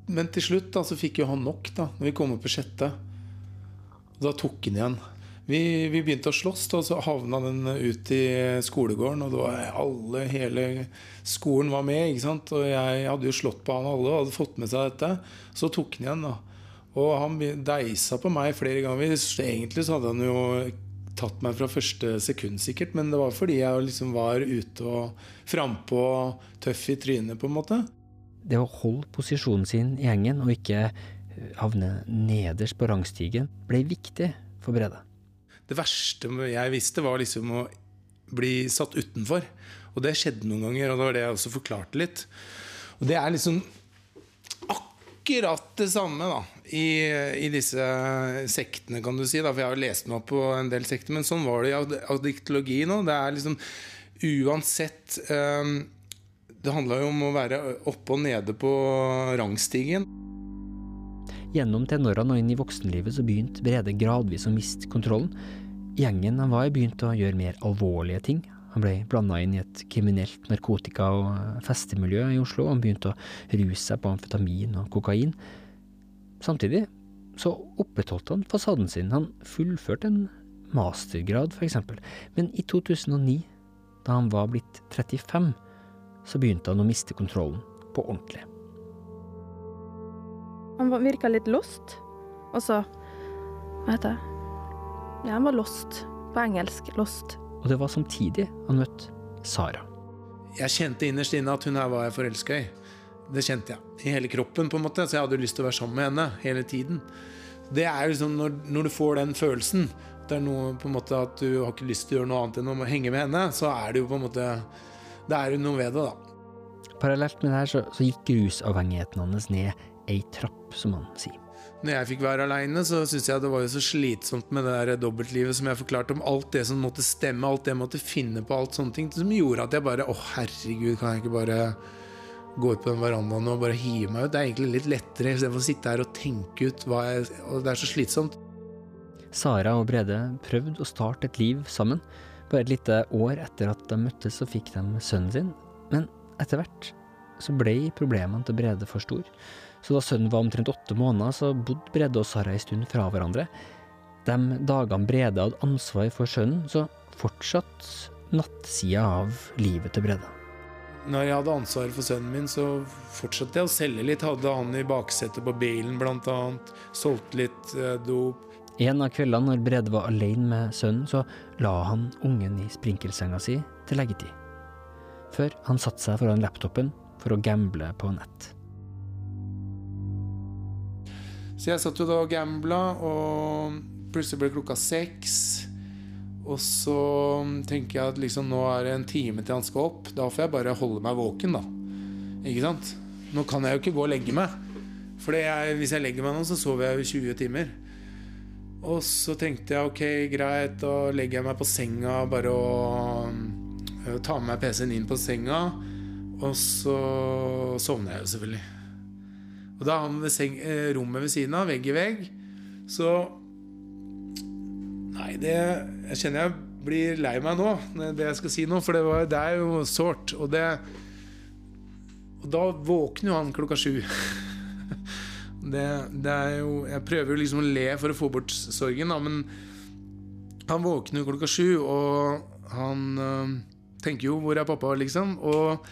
Men til slutt da, så fikk jo han nok, da, når vi kom opp på sjette. Og da tok han igjen. Vi, vi begynte å slåss, og så havna den ut i skolegården. Og det var alle, hele skolen var med. ikke sant? Og jeg hadde jo slått på han alle og hadde fått med seg dette. Så tok han igjen, da. Og han deisa på meg flere ganger. Egentlig så hadde han jo tatt meg fra første sekund, sikkert. Men det var fordi jeg liksom var ute og frampå, tøff i trynet, på en måte. Det å holde posisjonen sin i gjengen og ikke havne nederst på rangstigen, ble viktig for Brede. Det verste jeg visste, var liksom å bli satt utenfor. Og det skjedde noen ganger, og det var det jeg også forklarte litt. Og det er liksom akkurat det samme da, i, i disse sektene, kan du si. Da, for jeg har lest meg opp på en del sekter, men sånn var det i adiktologi nå. Det er liksom uansett um, Det handla jo om å være oppe og nede på rangstigen. Gjennom tenårene og inn i voksenlivet så begynte Brede gradvis å miste kontrollen. Gjengen han var i, begynte å gjøre mer alvorlige ting. Han ble blanda inn i et kriminelt narkotika- og festemiljø i Oslo. Han begynte å ruse seg på amfetamin og kokain. Samtidig så opprettholdt han fasaden sin. Han fullførte en mastergrad, f.eks. Men i 2009, da han var blitt 35, så begynte han å miste kontrollen på ordentlig. Han virka litt lost. Og så Hva heter det? Ja, han var lost. På engelsk. Lost. Og det var samtidig han møtte Sara. Jeg kjente innerst inne at hun her var jeg forelska i. Det kjente jeg. I hele kroppen, på en måte. Så jeg hadde lyst til å være sammen med henne hele tiden. Det er liksom når, når du får den følelsen, det er noe på en måte at du har ikke lyst til å gjøre noe annet enn å henge med henne, så er det jo på en måte Det er jo noe ved det, da. Parallelt med det her så, så gikk rusavhengigheten hans ned ei trapp, som han sier. Når jeg fikk være aleine, så syntes jeg det var jo så slitsomt med det der dobbeltlivet som jeg forklarte om. Alt det som måtte stemme, alt det jeg måtte finne på, alt sånne ting. Som gjorde at jeg bare Å, herregud, kan jeg ikke bare gå ut på den verandaen og bare hive meg ut? Det er egentlig litt lettere istedenfor å sitte her og tenke ut hva jeg Og det er så slitsomt. Sara og Brede prøvde å starte et liv sammen. Bare et lite år etter at de møttes, så fikk de sønnen sin. Men etter hvert så ble problemene til Brede for store. Så da sønnen var omtrent åtte måneder, så bodde Brede og Sara en stund fra hverandre. De dagene Brede hadde ansvar for sønnen, så fortsatt nattsida av livet til Brede. Når jeg hadde ansvaret for sønnen min, så fortsatte jeg å selge litt. Hadde han i baksetet på bilen, blant annet. Solgte litt eh, dop. En av kveldene når Brede var alene med sønnen, så la han ungen i sprinkelsenga si til leggetid. Før han satte seg foran laptopen for å gamble på nett. Så jeg satt jo da og gambla, og plutselig ble klokka seks. Og så tenker jeg at liksom nå er det en time til han skal opp. Da får jeg bare holde meg våken, da. Ikke sant? Nå kan jeg jo ikke gå og legge meg. For hvis jeg legger meg nå, så sover jeg jo 20 timer. Og så tenkte jeg ok, greit, da legger jeg meg på senga bare og tar med meg PC-en inn på senga. Og så sovner jeg jo selvfølgelig. Og da har han ved rommet ved siden av, vegg i vegg. Så Nei, det Jeg kjenner jeg blir lei meg nå, det jeg skal si nå. For det, var, det er jo sårt. Og det Og da våkner jo han klokka sju. Det, det, er jo Jeg prøver jo liksom å le for å få bort sorgen, da, men han våkner jo klokka sju, og han øh, tenker jo 'Hvor er pappa?' liksom. Og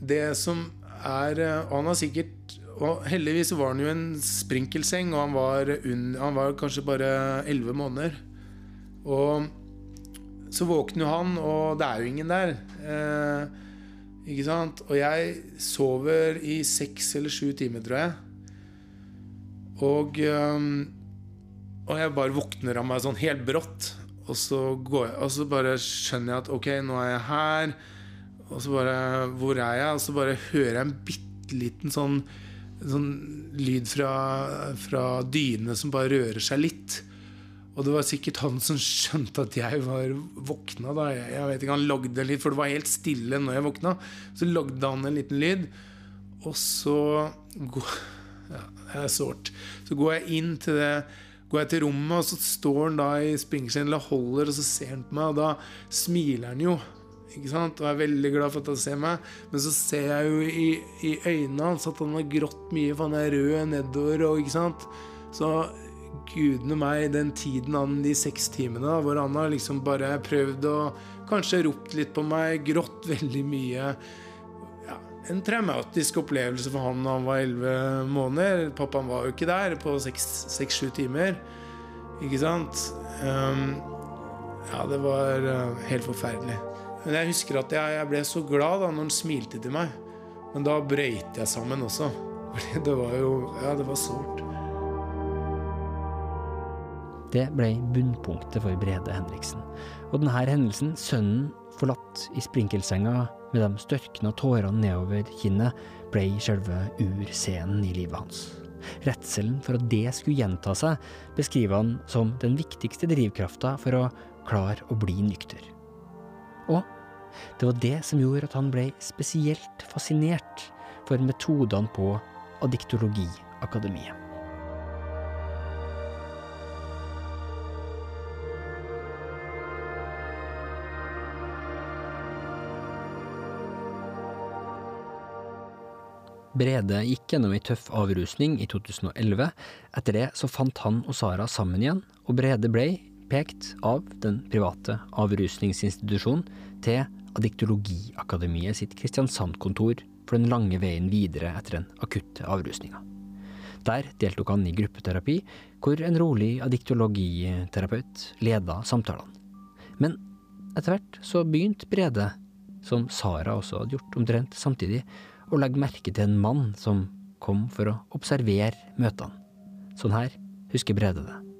det som er Og han har sikkert og heldigvis var han jo en sprinkelseng, og han var, un, han var kanskje bare elleve måneder. Og så våkner han, og det er jo ingen der. Eh, ikke sant? Og jeg sover i seks eller sju timer, tror jeg. Og, um, og jeg bare våkner av meg sånn helt brått. Og så, jeg, og så, bare skjønner jeg at ok, nå er jeg her. Og så bare Hvor er jeg? Og så bare hører jeg en bitte liten sånn, sånn lyd fra, fra dynene som bare rører seg litt. Og det var sikkert han som skjønte at jeg var våkna. Da. Jeg, jeg vet ikke, Han lagde litt, for det var helt stille når jeg våkna. Så lagde han en liten lyd. Og så går, ja, det er sårt. Så går jeg inn til det går jeg til rommet, og så står han da i springersen og holder, og så ser han på meg, og da smiler han jo. Ikke sant? Og er veldig glad for at han ser meg. Men så ser jeg jo i, i øynene hans at han har grått mye, for han er rød nedover. Og, ikke sant? Så gudene meg, den tiden han de seks timene da, hvor han har liksom bare prøvd å kanskje ropt litt på meg, grått veldig mye ja, En traumatisk opplevelse for han da han var elleve måneder. Pappaen var jo ikke der på seks-sju timer. Ikke sant? Um, ja, det var uh, helt forferdelig. Men jeg husker at jeg, jeg ble så glad da når han smilte til meg. Men da brøyt jeg sammen også. Fordi det var jo Ja, det var sårt. Det ble bunnpunktet for Brede Henriksen. Og denne hendelsen, sønnen forlatt i sprinkelsenga med de størkna tårene nedover kinnet, ble selve urscenen i livet hans. Redselen for at det skulle gjenta seg, beskriver han som den viktigste drivkrafta for å klare å bli nykter. Og det var det som gjorde at han ble spesielt fascinert for metodene på Adiktologiakademiet. Brede gikk gjennom ei tøff avrusning i 2011. Etter det så fant han og Sara sammen igjen, og Brede ble pekt av den private avrusningsinstitusjonen til Addiktologiakademiet sitt Kristiansand-kontor for den lange veien videre etter den akutte avrusninga. Der deltok han i gruppeterapi, hvor en rolig addiktologiterapeut leda samtalene. Men etter hvert så begynte Brede, som Sara også hadde gjort omtrent samtidig, å legge merke til en mann som kom for å observere møtene. Sånn her husker Brede det.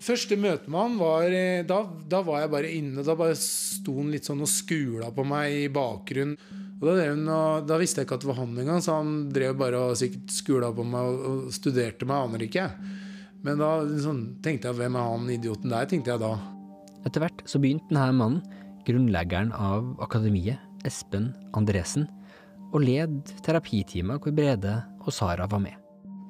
Første møte med han var eh, da, da, var jeg bare inne. Da bare sto han litt sånn og skula på meg i bakgrunnen. Og da, og, da, visste jeg ikke at det var han engang, så han drev bare og sikkert skula på meg og, og studerte meg. Aner ikke. Men da sånn, tenkte jeg hvem er han idioten der, tenkte jeg da. Etter hvert så begynte denne mannen, grunnleggeren av akademiet, Espen Andresen, og led terapitimer hvor Brede og Sara var med.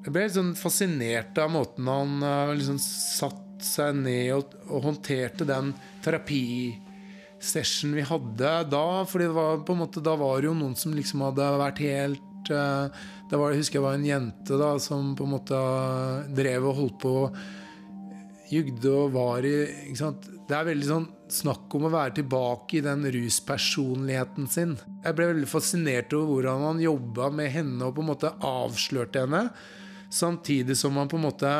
Jeg ble litt sånn fascinert av måten han uh, liksom satt seg ned og, og håndterte den terapisession vi hadde da. måte, da var det jo noen som liksom hadde vært helt uh, det var, Jeg husker jeg var en jente da som på en måte drev og holdt på jugde og var i? Det er veldig sånn snakk om å være tilbake i den ruspersonligheten sin. Jeg ble veldig fascinert over hvordan han jobba med henne og på en måte avslørte henne. Samtidig som han på en måte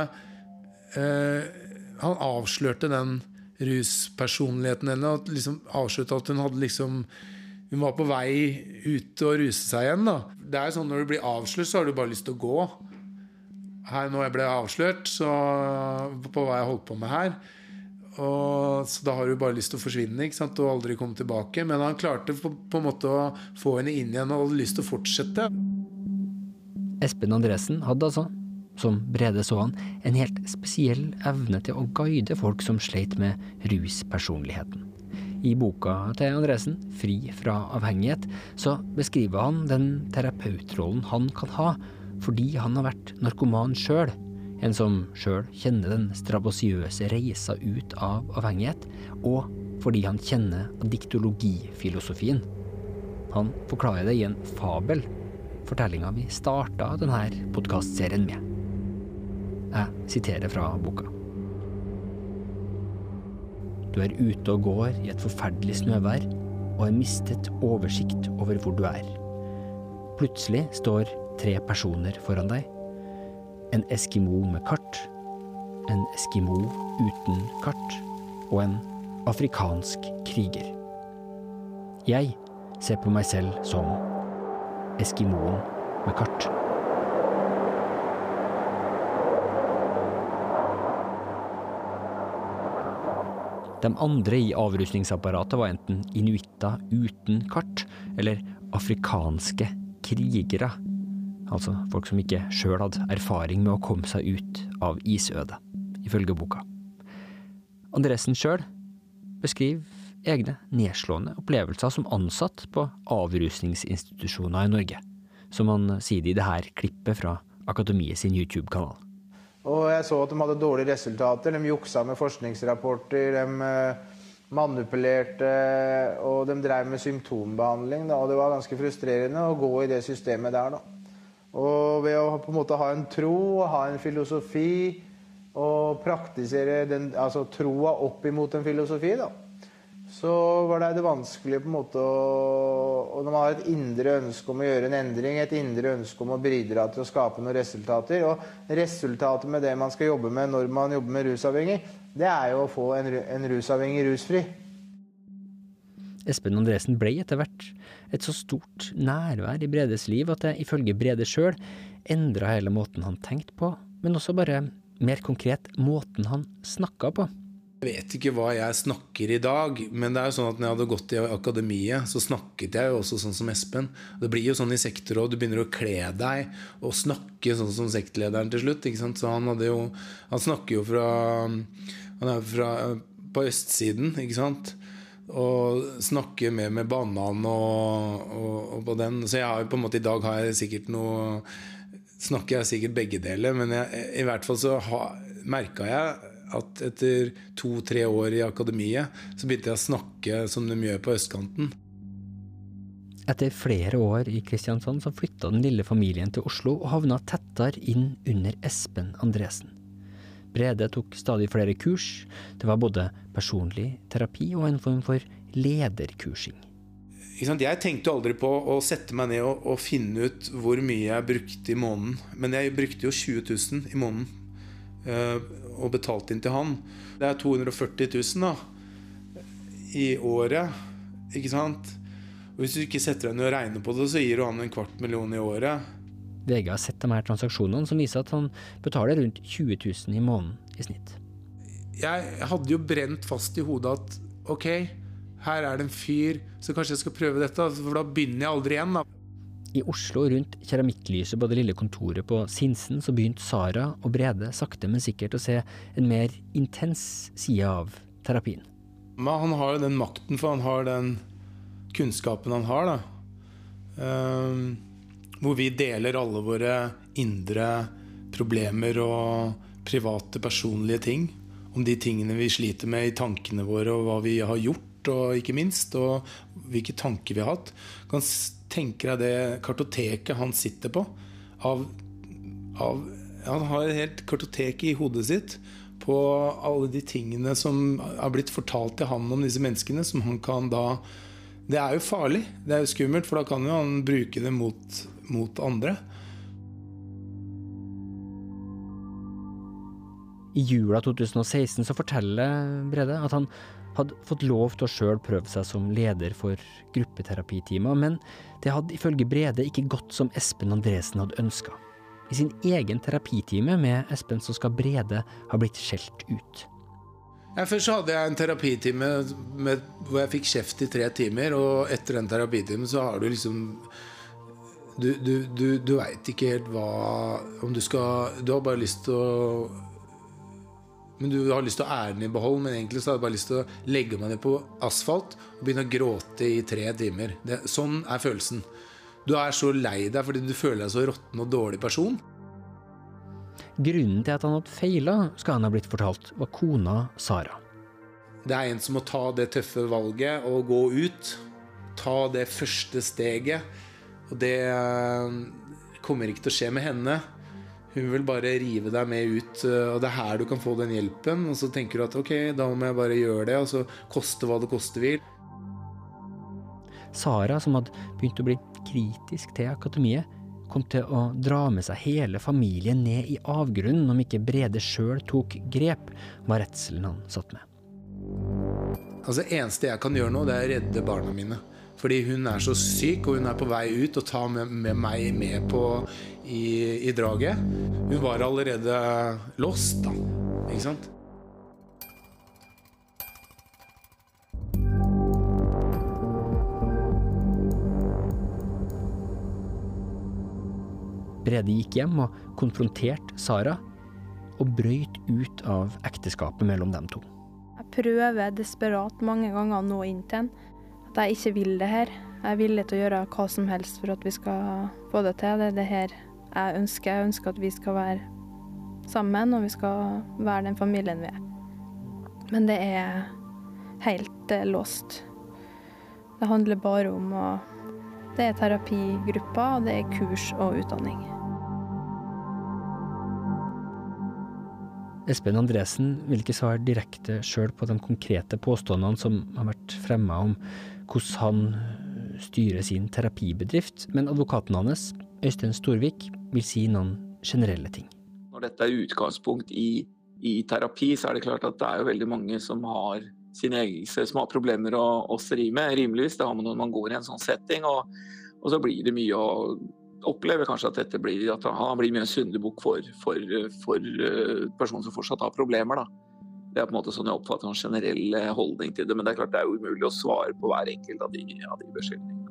eh, Han avslørte den ruspersonligheten henne. Og liksom avslørte at hun hadde liksom Hun var på vei ut til å ruse seg igjen. da. Det er jo sånn Når du blir avslørt, så har du bare lyst til å gå. Her Når jeg ble avslørt, så på hva jeg holdt på med her og, så da har du bare lyst til å forsvinne ikke sant? og aldri komme tilbake. Men han klarte på, på en måte å få henne inn igjen og hadde lyst til å fortsette. Espen Andresen hadde altså, som Brede så han, en helt spesiell evne til å guide folk som sleit med ruspersonligheten. I boka til Andresen, 'Fri fra avhengighet', så beskriver han den terapeutrollen han kan ha fordi han har vært narkoman sjøl en som sjøl kjenner den strabasiøse reisa ut av avhengighet, og fordi han kjenner diktologifilosofien. Han forklarer det i en fabel, fortellinga vi starta denne podkastserien med. Jeg siterer fra boka. Du er ute og går i et forferdelig snøvær og har mistet oversikt over hvor du er. Plutselig står tre personer foran deg en eskimo med kart, en eskimo uten kart og en afrikansk kriger. Jeg ser på meg selv som eskimoen med kart. De andre i avrustningsapparatet var enten inuitter uten kart eller afrikanske krigere altså folk som ikke sjøl hadde erfaring med å komme seg ut av isødet, ifølge boka. Andresen sjøl beskriver egne nedslående opplevelser som ansatt på avrusningsinstitusjoner i Norge, som han sier det i dette klippet fra Akademiet sin YouTube-kanal. Og jeg så at de hadde dårlige resultater. De juksa med forskningsrapporter. De eh, manipulerte, og de drev med symptombehandling. Da, og det var ganske frustrerende å gå i det systemet der. da. Og ved å på en måte ha en tro, ha en filosofi og praktisere den, altså troa opp imot en filosofi, da, så var det det vanskelig på en måte å Og når man har et indre ønske om å gjøre en endring, et indre ønske om å bidra til å skape noen resultater Og resultatet med det man skal jobbe med når man jobber med rusavhengig, det er jo å få en, en rusavhengig rusfri. Espen Andresen ble etter hvert et så stort nærvær i Bredes liv at det ifølge Brede sjøl endra hele måten han tenkte på, men også bare mer konkret måten han snakka på. Jeg vet ikke hva jeg snakker i dag, men det er jo sånn at når jeg hadde gått i akademiet, så snakket jeg jo også sånn som Espen. Det blir jo sånn i sektorråd, du begynner å kle deg og snakke sånn som sektlederen til slutt. ikke sant? Så han hadde jo Han snakker jo fra Han er fra på østsiden, ikke sant? Og snakker mer med banan og, og, og, på den. Så jeg har jo på en måte i dag har jeg sikkert noe Snakker jeg sikkert begge deler, men jeg, i hvert fall så merka jeg at etter to-tre år i akademiet, så begynte jeg å snakke som de gjør på østkanten. Etter flere år i Kristiansand så flytta den lille familien til Oslo og havna tettere inn under Espen Andresen. Brede tok stadig flere kurs. Det var både personlig terapi og en form for lederkursing. Jeg tenkte aldri på å sette meg ned og, og, finne ut hvor mye jeg brukte i måneden. Men jeg brukte jo 20 000 i måneden og betalt inn til han. Det er 240 000 da, i året. Ikke sant? Og Hvis du ikke setter deg ned og regner på det, så gir du han en kvart million i året. VG har sett de her transaksjonene som viser at han betaler rundt 20 000 i måneden i snitt. Jeg hadde jo brent fast i hodet at ok, her er det en fyr, så kanskje jeg skal prøve dette. For da begynner jeg aldri igjen, da. I Oslo, rundt keramikklyset på det lille kontoret på Sinsen, så begynte Sara og Brede sakte, men sikkert å se en mer intens side av terapien. Han har den makten, for han har den kunnskapen han har, da. Um, hvor vi deler alle våre indre problemer og private, personlige ting. Om de tingene vi sliter med i tankene våre, og hva vi har gjort, og ikke minst. Og hvilke tanker vi har hatt. Kan tenke deg det kartoteket han sitter på. Av, av, han har et helt kartotek i hodet sitt på alle de tingene som har blitt fortalt til han om disse menneskene, som han kan da Det er jo farlig. Det er jo skummelt, for da kan jo han bruke det mot mot andre. I jula 2016 så forteller Brede at han hadde fått lov til å sjøl prøve seg som leder for gruppeterapitimer, men det hadde ifølge Brede ikke gått som Espen Andresen hadde ønska. I sin egen terapitime med Espen så skal Brede ha blitt skjelt ut. Ja, først hadde jeg en terapitime med, hvor jeg fikk kjeft i tre timer, og etter den terapitimen så har du liksom du, du, du, du veit ikke helt hva Om du skal Du har bare lyst til å men du har lyst til å æren i behold, men egentlig så har du bare lyst til å legge meg ned på asfalt og begynne å gråte i tre timer. Det, sånn er følelsen. Du er så lei deg fordi du føler deg så råtten og dårlig person. Grunnen til at han hadde feila, skal han ha blitt fortalt, var kona Sara. Det er en som må ta det tøffe valget og gå ut. Ta det første steget og det eh, kommer ikke til å skje med henne. Hun vil bare rive deg med ut, eh, og det er her du kan få den hjelpen. Og så tenker du at ok, da må jeg bare gjøre det, og så koste hva det koste vil. Sara, som hadde begynt å bli kritisk til akademiet, kom til å dra med seg hele familien ned i avgrunnen om ikke Brede sjøl tok grep, var redselen han satt med. Altså, eneste jeg kan gjøre nå, det er å redde barna mine. Fordi hun er så syk, og hun er på vei ut og tar med, med meg med på i, i, draget. Hun var allerede lost, da. Ikke sant? Brede gikk hjem og konfronterte Sara, og brøyt ut av ekteskapet mellom dem to. Jeg prøver desperat mange ganger å nå inn til henne at jeg ikke vil det her. Jeg er villig til å gjøre hva som helst for at vi skal få det til. Det er det her jeg ønsker. Jeg ønsker at vi skal være sammen, og vi skal være den familien vi er. Men det er helt eh, låst. Det handler bare om å Det er terapigrupper, og det er kurs og utdanning. Espen Andresen vil ikke svare direkte sjøl på de konkrete påstandene som har vært fremma om hvordan han styrer sin terapibedrift, men advokaten hans, Øystein Storvik, vil si noen generelle ting. Når dette er utgangspunkt i, i terapi, så er det klart at det er jo veldig mange som har sine egne som har problemer å, å stri med, rimeligvis. Det har man når man går i en sånn setting. Og, og så blir det mye å oppleve kanskje at dette blir at han blir mye en syndebukk for, for, for personer som fortsatt har problemer. da. Det er på en måte sånn jeg oppfatter en generell holdning til det. Men det er klart det er umulig å svare på hver enkelt av de, av de beskyldningene.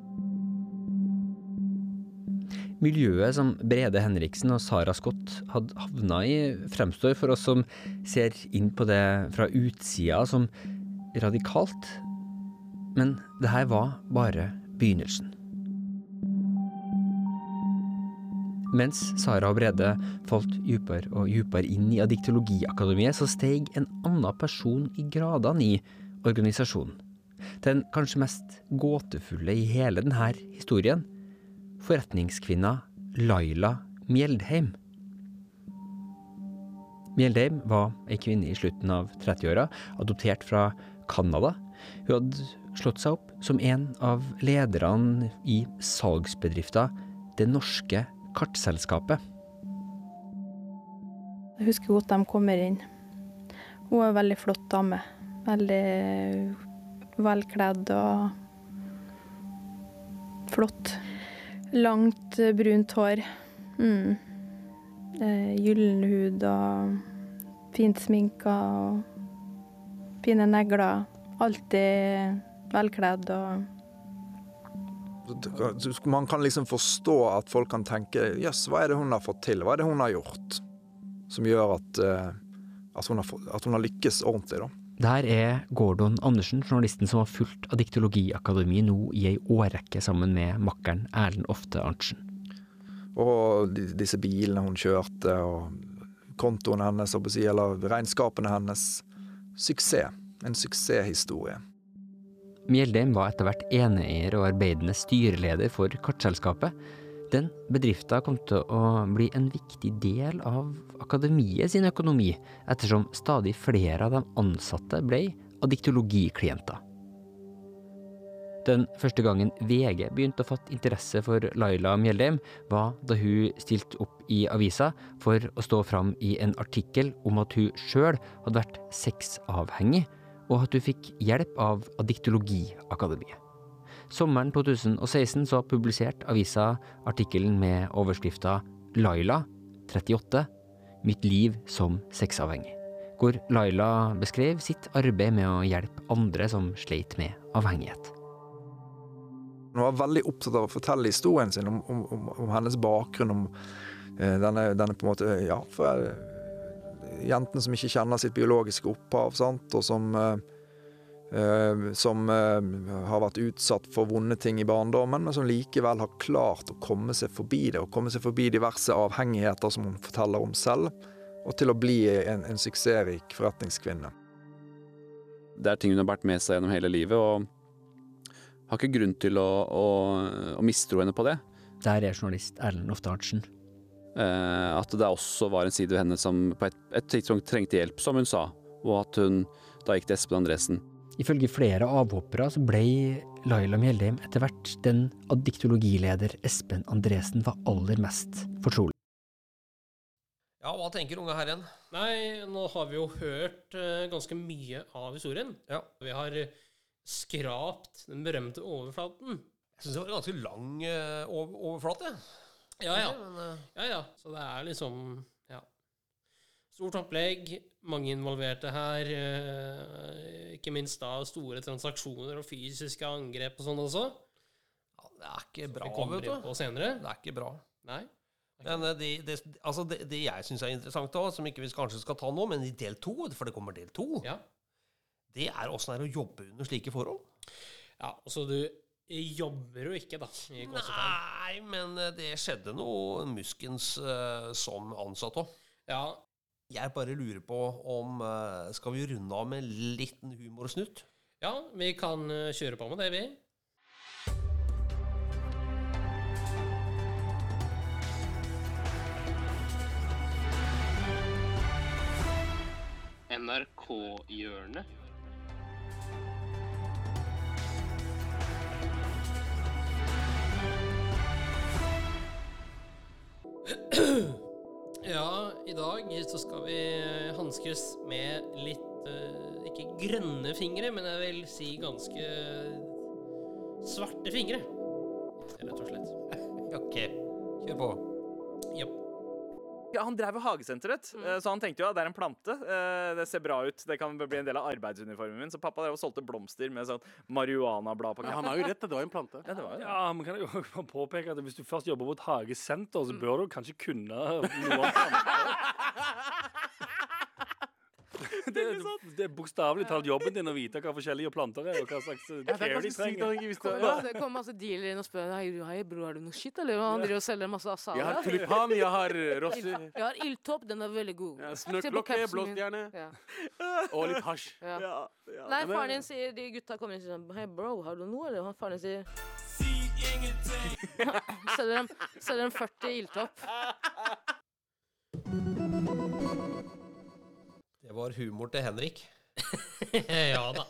Miljøet som Brede Henriksen og Sara Scott hadde havna i, fremstår for oss som ser inn på det fra utsida som radikalt. Men det her var bare begynnelsen. Mens Sara og Brede falt dypere og dypere inn i Adiktologiakademiet, så steg en annen person i gradene i organisasjonen. Den kanskje mest gåtefulle i hele denne historien. Forretningskvinna Laila Mjeldheim. Mjeldheim var ei kvinne i slutten av 30-åra, adoptert fra Canada. Hun hadde slått seg opp som en av lederne i salgsbedrifta Det Norske Kartselskapet. Jeg husker godt de kommer inn. Hun er en veldig flott dame. Veldig velkledd og flott. Langt, brunt hår. Mm. Eh, Gyllen hud og fint sminka og fine negler. Alltid velkledd og Man kan liksom forstå at folk kan tenke jøss, hva er det hun har fått til? Hva er det hun har gjort som gjør at, eh, at, hun, har, at hun har lykkes ordentlig, da? Der er Gordon Andersen, journalisten som har fulgt Adiktologiakademiet nå i ei årrekke sammen med makkeren Erlend Ofte Arntzen. Og disse bilene hun kjørte, og kontoen hennes, eller regnskapene hennes. Suksess. En suksesshistorie. Mjeldheim var etter hvert eneeier og arbeidende styreleder for kartselskapet. Den bedrifta kom til å bli en viktig del av akademiet sin økonomi, ettersom stadig flere av de ansatte ble adiktologiklienter. Den første gangen VG begynte å fatte interesse for Laila Mjeldheim, var da hun stilte opp i avisa for å stå fram i en artikkel om at hun sjøl hadde vært sexavhengig, og at hun fikk hjelp av Adiktologiakademiet. Sommeren 2016 så publiserte avisa artikkelen med overskrifta 'Laila 38 mitt liv som sexavhengig', hvor Laila beskrev sitt arbeid med å hjelpe andre som sleit med avhengighet. Hun var veldig opptatt av å fortelle historien sin om, om, om, om hennes bakgrunn, om eh, denne, denne på en måte Ja, for jentene som ikke kjenner sitt biologiske opphav, sant, og som eh, eh, som eh, har vært utsatt for vonde ting i barndommen, men som likevel har klart å komme seg forbi det, og komme seg forbi diverse avhengigheter som hun forteller om selv, og til å bli en, en suksessrik forretningskvinne. Det er ting hun har båret med seg gjennom hele livet, og har ikke grunn til å, å, å mistro henne på det. Der er journalist Erlend Ofte Arntzen. Eh, at det også var en side ved henne som på et, et tidspunkt trengte hjelp, som hun sa, og at hun da gikk til Espen Andresen. Ifølge flere avhoppere så ble Laila Mjeldheim etter hvert den addiktologileder Espen Andresen var aller mest fortrolig. Ja, hva tenker unge herren? Nei, nå har vi jo hørt uh, ganske mye av historien. Ja. Vi har eh, skrapt den berømte overflaten. Jeg syns det var en ganske lang uh, over overflate. Ja, ja. Men, eh, ja, ja. Så det er liksom Ja. Stort opplegg, mange involverte her. eh, Ikke minst da store transaksjoner og fysiske angrep og sånn også. det er ikke bra, Vi kommer vet du. senere. Det er ikke bra. Nei. Men eh, det, det, altså det, det jeg syns er interessant, da, som ikke vi kanskje skal ta nå, men i del to, for det kommer del to, det er åssen det er å jobbe under slike forhold. Ja, så du jobber jo ikke, da. i. Nei, men eh, det skjedde noe muskens uh, som ansatt òg. Ja, Jeg bare lurer på om uh, Skal vi runde av med en liten humorsnutt? Ja, vi kan uh, kjøre på med det, vi. NRK-hjørnet. Ja, i dag så skal vi hanskes med litt eh, Ikke grønne fingre, men jeg vil si ganske svarte fingre. Rett og slett. ok, kjør på. Japp. Ja, han drev jo hagesenteret, mm. så han tenkte jo at det er en plante. eh, Det ser bra ut, det kan bli en del av arbeidsuniformen min. Så pappa drev og solgte blomster med sånn marihuanablad på. Ja, han har jo rett, det var en plante. Ja, det var jo det. Ja, men kan jeg jo påpeke at hvis du først jobber på et hagesenter, så bør du kanskje kunne noe om planter. Det, det er bokstavelig talt jobben din å vite hva forskjellige planter er, og hva slags er care de trenger. ikke Ja, det kommer masse dealer inn og spør Hei, hei bro, har du noe shit, eller? Og han driver og selger masse asala. Jeg har tulipan, jeg har rossi. Jeg har ildtopp, den er veldig god. Ja, på Snørtlokke, blåstjerne Ja. og litt hasj. Ja. ja. Nei, faren din sier De gutta kommer inn og sier Hei, bro, har du noe, eller? Han faren din sier Si ingenting. selger dem 40 ildtopp. var humor til Henrik. ja da.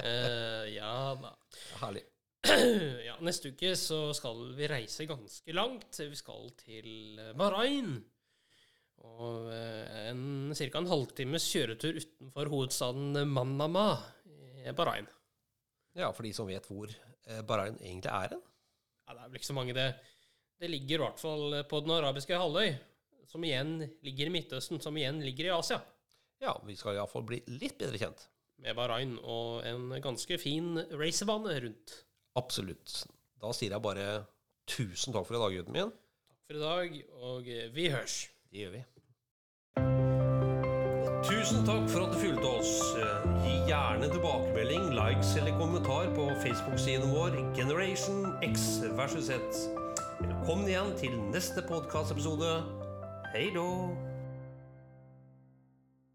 Uh, ja da. Herlig. ja, neste uke så skal vi reise ganske langt. Vi skal til eh, Bahrain. Og eh, en, ca. en halvtimes kjøretur utenfor hovedstaden Manama i Bahrain. Ja, for de som vet hvor Bahrain egentlig er hen. Ja, det er vel ikke så mange, det. Det ligger i hvert fall på den arabiske halvøy, som igjen ligger i Midtøsten, som igjen ligger i Asia. Ja, vi skal iallfall bli litt bedre kjent. Med Bahrain og en ganske fin racerbane rundt. Absolutt. Da sier jeg bare tusen takk for i dag, gutten min. Takk for i dag, og vi hørs. Det gjør vi. Tusen takk for at du fulgte oss. Gi gjerne tilbakemelding, likes eller kommentar på Facebook-siden vår Generation X versus Z. Velkommen igjen til neste podkastepisode. Hei då!